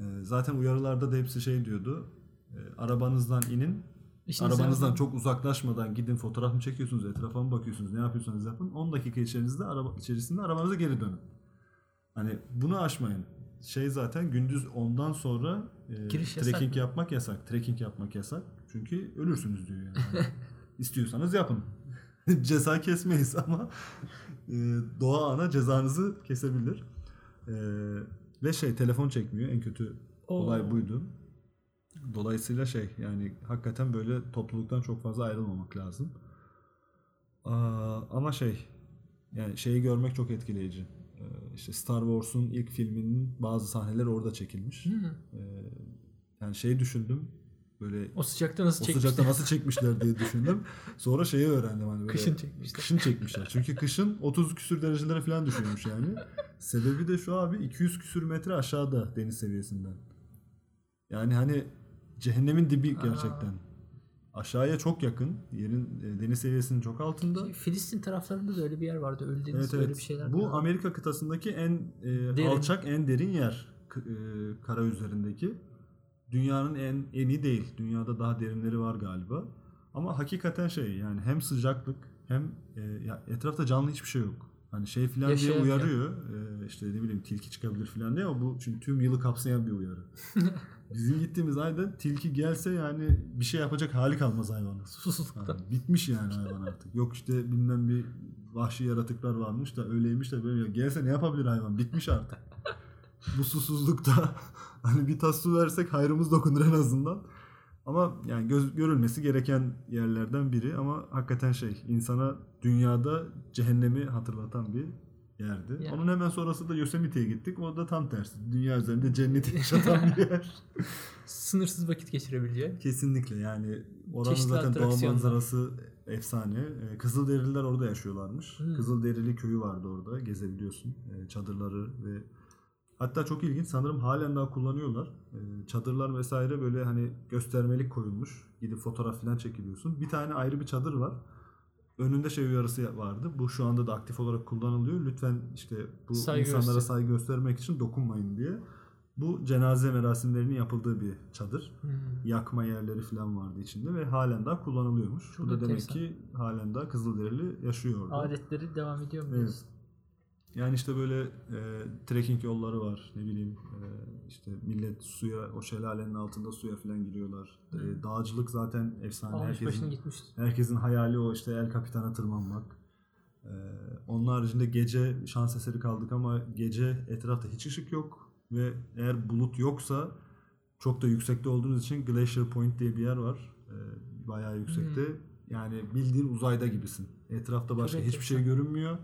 Ee, zaten uyarılarda da hepsi şey diyordu. E, arabanızdan inin. İşinize arabanızdan çok uzaklaşmadan gidin fotoğraf mı çekiyorsunuz, etrafa mı bakıyorsunuz, ne yapıyorsanız yapın. 10 dakika içerisinde araba içerisinde arabanıza geri dönün. Hani bunu aşmayın. Şey zaten gündüz ondan sonra e, Giriş trekking mı? yapmak yasak. Trekking yapmak yasak. Çünkü ölürsünüz diyor yani. İstiyorsanız yapın. Ceza kesmeyiz ama e, doğa ana cezanızı kesebilir. E, ve şey telefon çekmiyor. En kötü Oo. olay buydu. Dolayısıyla şey yani hakikaten böyle topluluktan çok fazla ayrılmamak lazım. Aa, ama şey yani şeyi görmek çok etkileyici. Ee, işte Star Wars'un ilk filminin bazı sahneler orada çekilmiş. Hı. Ee, yani şey düşündüm böyle O sıcakta nasıl o çekmişler? sıcakta nasıl çekmişler diye düşündüm. Sonra şeyi öğrendim hani böyle. Kışın çekmişler. Kışın çekmişler. Çünkü kışın 30 küsür derecelere falan düşüyormuş yani. Sebebi de şu abi 200 küsür metre aşağıda deniz seviyesinden. Yani hani cehennemin dibi gerçekten. Aşağıya çok yakın. Yerin e, deniz seviyesinin çok altında. Filistin taraflarında da öyle bir yer vardı. Ölü deniz Evet öyle evet. bir şeyler. Bu vardı. Amerika kıtasındaki en e, Derin. alçak, en derin yer e, kara üzerindeki. Dünyanın en eni değil. Dünyada daha derinleri var galiba. Ama hakikaten şey yani hem sıcaklık hem e, ya etrafta canlı hiçbir şey yok. Hani şey filan diye uyarıyor. E, işte ne bileyim tilki çıkabilir filan diye ama bu çünkü tüm yılı kapsayan bir uyarı. Bizim gittiğimiz ayda tilki gelse yani bir şey yapacak hali kalmaz hayvanın. Susuzluktan. Ha, bitmiş yani hayvan artık. Yok işte bilmem bir vahşi yaratıklar varmış da öyleymiş de böyle. Gelse ne yapabilir hayvan? Bitmiş artık. Bu susuzlukta hani bir tas su versek hayrımız dokunur en azından. Ama yani göz, görülmesi gereken yerlerden biri ama hakikaten şey insana dünyada cehennemi hatırlatan bir yerdi. Yani. Onun hemen sonrası da Yosemite'ye gittik. O da tam tersi. Dünya üzerinde cenneti yaşatan bir yer. Sınırsız vakit geçirebileceği. Kesinlikle yani oranın Çeşitli zaten doğa atraksiyonlar. manzarası efsane. Ee, Kızılderililer orada yaşıyorlarmış. Hmm. Kızılderili köyü vardı orada gezebiliyorsun. Ee, çadırları ve hatta çok ilginç sanırım halen daha kullanıyorlar. Ee, çadırlar vesaire böyle hani göstermelik koyulmuş. Gidip fotoğraf falan çekiliyorsun. Bir tane ayrı bir çadır var. Önünde şey uyarısı vardı. Bu şu anda da aktif olarak kullanılıyor. Lütfen işte bu Saygı insanlara gösterin. saygı göstermek için dokunmayın diye. Bu cenaze merasimlerinin yapıldığı bir çadır Hmm. yakma yerleri falan vardı içinde ve halen daha kullanılıyormuş. Çok Bu da demek ki halen daha Kızılderili yaşıyor orada. Adetleri devam ediyor mu? Evet. Yani işte böyle e, trekking yolları var. Ne bileyim e, işte millet suya o şelalenin altında suya falan giriyorlar. E, dağcılık zaten efsane. Almış herkesin, herkesin hayali o işte El Capitan'a tırmanmak. Ee, onun haricinde gece şans eseri kaldık ama gece etrafta hiç ışık yok ve eğer bulut yoksa çok da yüksekte olduğunuz için Glacier Point diye bir yer var. Ee, bayağı yüksekte. Yani bildiğin uzayda gibisin. Etrafta başka hiçbir şey görünmüyor.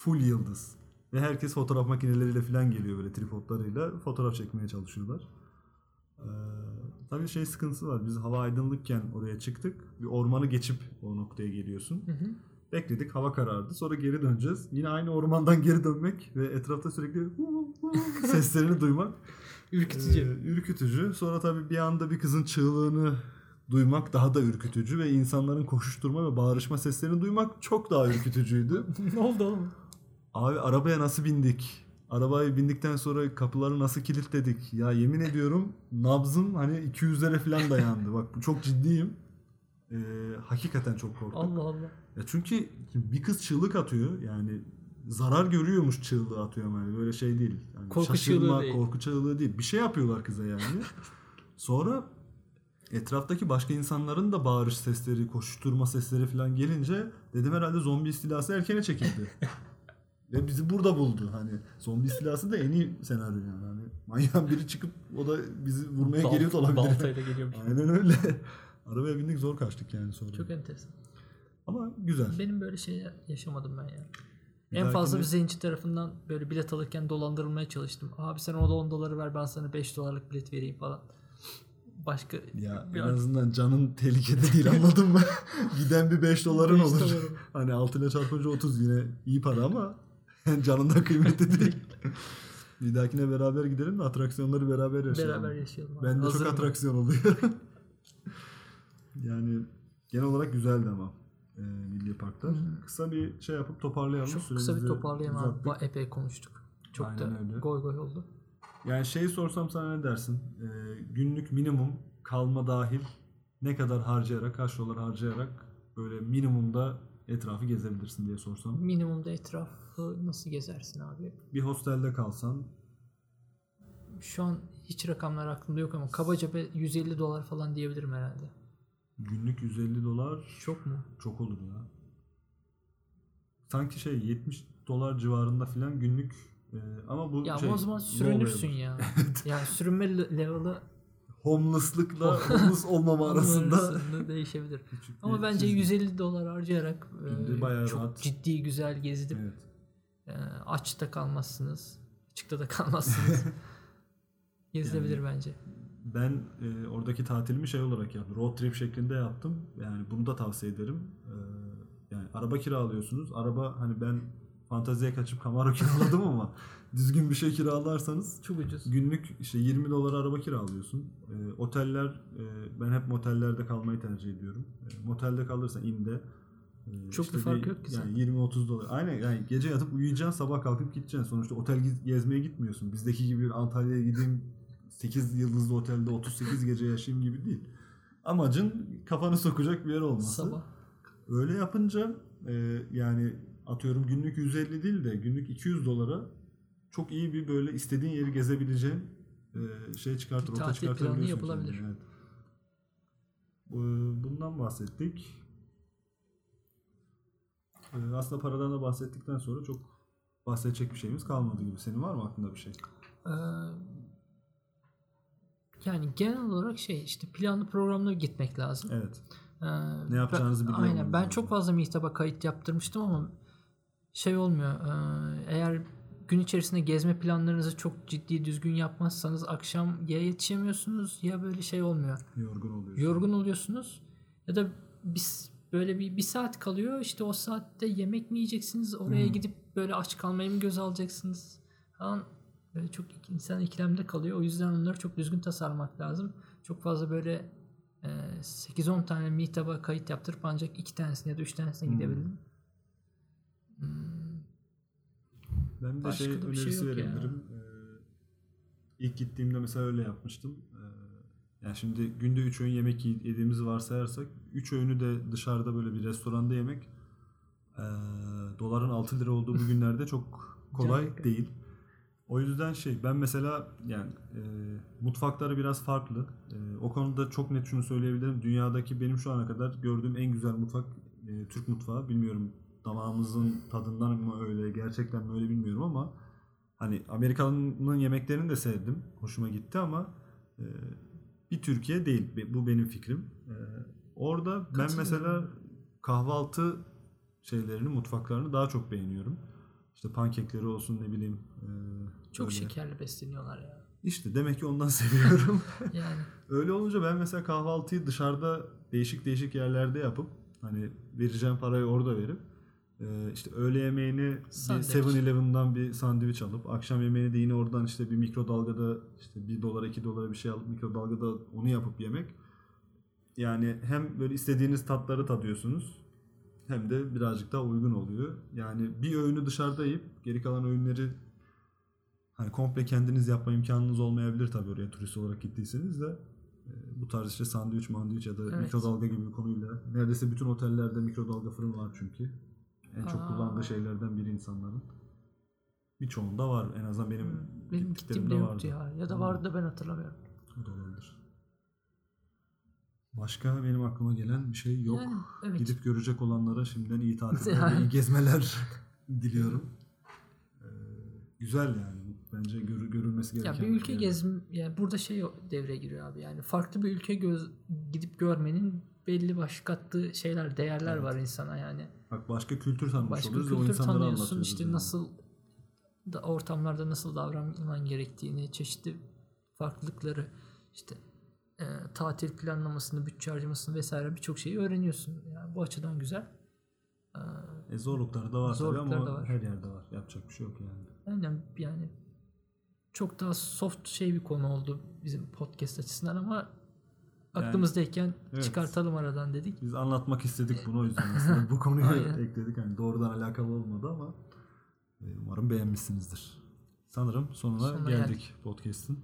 Full yıldız. Ve herkes fotoğraf makineleriyle falan geliyor böyle tripodlarıyla. Fotoğraf çekmeye çalışıyorlar. Ee, tabii şey sıkıntısı var. Biz hava aydınlıkken oraya çıktık. Bir ormanı geçip o noktaya geliyorsun. Hı hı. Bekledik hava karardı. Sonra geri döneceğiz. Yine aynı ormandan geri dönmek ve etrafta sürekli seslerini duymak Ürkütücü. ee, ürkütücü. Sonra tabii bir anda bir kızın çığlığını duymak daha da ürkütücü ve insanların koşuşturma ve bağırışma seslerini duymak çok daha ürkütücüydü. ne oldu oğlum? Abi arabaya nasıl bindik? Arabaya bindikten sonra kapıları nasıl kilitledik? Ya yemin ediyorum nabzım hani 200'lere falan dayandı. Bak bu çok ciddiyim. Ee, hakikaten çok korktum. Allah Allah. Ya çünkü bir kız çığlık atıyor yani zarar görüyormuş çığlığı atıyor yani böyle şey değil. Yani Korku şaşırma, çığlığı değil. Korku çığlığı değil. Bir şey yapıyorlar kıza yani. Sonra etraftaki başka insanların da bağırış sesleri, koşuşturma sesleri falan gelince dedim herhalde zombi istilası erkene çekildi. Ve bizi burada buldu. Hani zombi istilası da en iyi senaryo yani. Hani manyağın biri çıkıp o da bizi vurmaya Balt- geliyor da olabilir. Baltayla geliyormuş. Aynen öyle. Arabaya bindik zor kaçtık yani sonra. Çok enteresan. Ama güzel. Benim böyle şey yaşamadım ben ya. Bir en fazla bir zenci tarafından böyle bilet alırken dolandırılmaya çalıştım. Abi sen orada 10 doları ver ben sana 5 dolarlık bilet vereyim falan. Başka Ya en ar- azından canın tehlikede değil anladın mı? Giden bir 5 doların Beş olur. dolarım. hani altına çarpınca 30 yine iyi para ama canından kıymetli değil. bir dahakine beraber gidelim de atraksiyonları beraber yaşayalım. beraber yaşayalım. abi. Ben de çok Hazırım ben. atraksiyon oluyor. yani genel olarak güzeldi ama e, Milli Parklar. Hı. Kısa bir şey yapıp toparlayalım. Çok kısa bir abi. uzattık. Ba- Epey konuştuk. Çok Aynen da öyle. goy goy oldu. Yani şeyi sorsam sana ne dersin? Ee, günlük minimum kalma dahil ne kadar harcayarak, kaç dolar harcayarak böyle minimumda etrafı gezebilirsin diye sorsam. Minimumda etrafı nasıl gezersin abi? Bir hostelde kalsan Şu an hiç rakamlar aklımda yok ama kabaca bir 150 dolar falan diyebilirim herhalde. günlük 150 dolar Çok mu? çok olur ya. Sanki şey 70 dolar civarında filan günlük e, ama bu Ya şey, o zaman sürünürsün ya. yani sürünme le- level'ı Homeless'lıkla homeless olmama arasında değişebilir. küçük Ama bence çizgi. 150 dolar harcayarak e, çok rahat. ciddi güzel gezdirip Evet. e, aç da kalmazsınız. Açıkta da kalmazsınız. Gezilebilir bence. Ben e, oradaki tatilimi şey olarak yaptım. Road trip şeklinde yaptım. Yani bunu da tavsiye ederim. E, yani araba kiralıyorsunuz. Araba hani ben fanteziye kaçıp Camaro kiraladım ama düzgün bir şey kiralarsanız Çok ucuz. günlük işte 20 dolar araba kiralıyorsun. E, oteller e, ben hep motellerde kalmayı tercih ediyorum. E, motelde kalırsan inde e, Çok bir fark yok ki Yani 20-30 dolar. Aynen yani gece yatıp uyuyacaksın sabah kalkıp gideceksin. Sonuçta otel gez- gezmeye gitmiyorsun. Bizdeki gibi Antalya'ya gideyim 8 yıldızlı otelde 38 gece yaşayayım gibi değil. Amacın kafanı sokacak bir yer olması. Sabah. Öyle yapınca e, yani atıyorum günlük 150 değil de günlük 200 dolara çok iyi bir böyle istediğin yeri gezebileceğin e, şey çıkartır, Bir tatil planı yapılabilir. kendine, Evet. Bu- Bundan bahsettik. Aslında paradan da bahsettikten sonra çok bahsedecek bir şeyimiz kalmadı gibi. Senin var mı aklında bir şey? Ee, yani genel olarak şey işte planlı programlı gitmek lazım. Evet. Ee, Ne yapacağınızı ben- biliyor Aynen. Ben lazım. çok fazla meetup'a kayıt yaptırmıştım ama şey olmuyor. Eğer gün içerisinde gezme planlarınızı çok ciddi düzgün yapmazsanız akşam ya yetişemiyorsunuz ya böyle şey olmuyor. Yorgun oluyorsun. Yorgun oluyorsunuz ya da biz böyle bir, bir saat kalıyor işte o saatte yemek mi yiyeceksiniz oraya Hmm. gidip böyle aç kalmayı mı göz alacaksınız falan böyle çok insan ikilemde kalıyor o yüzden onları çok düzgün tasarlamak lazım çok fazla böyle e, 8-10 tane meetup'a kayıt yaptırıp ancak iki tanesine ya da üç tanesine Hmm. gidebildim Ben bir de Başka şey bir şey önerisi ya. verebilirim. Ee, ilk gittiğimde mesela öyle yapmıştım. Ee, yani şimdi günde 3 öğün yemek yediğimizi varsayarsak 3 öğünü de dışarıda böyle bir restoranda yemek ee, doların 6 lira olduğu bu günlerde çok kolay değil. O yüzden şey ben mesela yani e, mutfakları biraz farklı. E, o konuda çok net şunu söyleyebilirim. Dünyadaki benim şu ana kadar gördüğüm en güzel mutfak e, Türk mutfağı. Bilmiyorum damağımızın tadından mı öyle gerçekten mi öyle bilmiyorum ama hani Amerikan'ın yemeklerini de sevdim. Hoşuma gitti ama e, bir Türkiye değil. Bu benim fikrim. E, orada ben mesela kahvaltı şeylerini, mutfaklarını daha çok beğeniyorum. İşte pankekleri olsun ne bileyim. e, Çok böyle. şekerli besleniyorlar ya. İşte demek ki ondan seviyorum. Yani Öyle olunca ben mesela kahvaltıyı dışarıda değişik değişik yerlerde yapıp hani vereceğim parayı orada verip işte öğle yemeğini Sandviç. 7-Eleven'dan bir sandviç alıp akşam yemeğini de yine oradan işte bir mikrodalgada işte 1 dolara 2 dolara bir şey alıp mikrodalgada onu yapıp yemek. Yani hem böyle istediğiniz tatları tadıyorsunuz hem de birazcık daha uygun oluyor. Yani bir öğünü dışarıda yiyip geri kalan öğünleri hani komple kendiniz yapma imkanınız olmayabilir tabii oraya turist olarak gittiyseniz de e, bu tarz işte sandviç mandviç ya da Evet. mikrodalga gibi bir konuyla neredeyse bütün otellerde mikrodalga fırın var çünkü. En çok Aa. kullandığı şeylerden biri insanların. Birçoğunda var. En azından benim, benim gittiklerimde gittiğimde vardı. ya. Ya da Hmm. vardı da ben hatırlamıyorum. O da olabilir. Başka benim aklıma gelen bir şey yok. Yani evet. Gidip görecek olanlara şimdiden iyi tatiller Yani. ve iyi gezmeler diliyorum. Ee, güzel yani. Bence görü- görülmesi Ya gereken bir ülke yer. gezim yani burada şey devreye giriyor abi. Yani farklı bir ülke göz gidip görmenin belli başlı kattığı şeyler, değerler Evet. var insana yani. Bak başka kültür tanımış Başka oluruz ve o kültür insanlara tanıyorsun işte yani. nasıl da ortamlarda nasıl davranman gerektiğini, çeşitli farklılıkları işte e, tatil planlamasını, bütçe harcamasını vesaire birçok şeyi öğreniyorsun. Yani bu açıdan güzel. E, E zorlukları da var tabii Zorlukları ama da var. her yerde var. Yapacak bir şey yok yani. Aynen yani çok daha soft şey bir konu oldu bizim podcast açısından ama aklımızdayken evet. çıkartalım aradan dedik. Biz anlatmak istedik bunu o yüzden aslında bu konuyu ekledik. Hani doğrudan alakalı olmadı ama e, umarım beğenmişsinizdir. Sanırım sonuna, Sonuna geldik, geldik. podcast'in.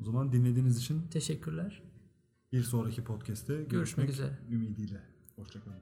O zaman dinlediğiniz için Teşekkürler. bir sonraki podcast'te görüşmek, Görüşmek üzere. ümidiyle. Hoşçakalın.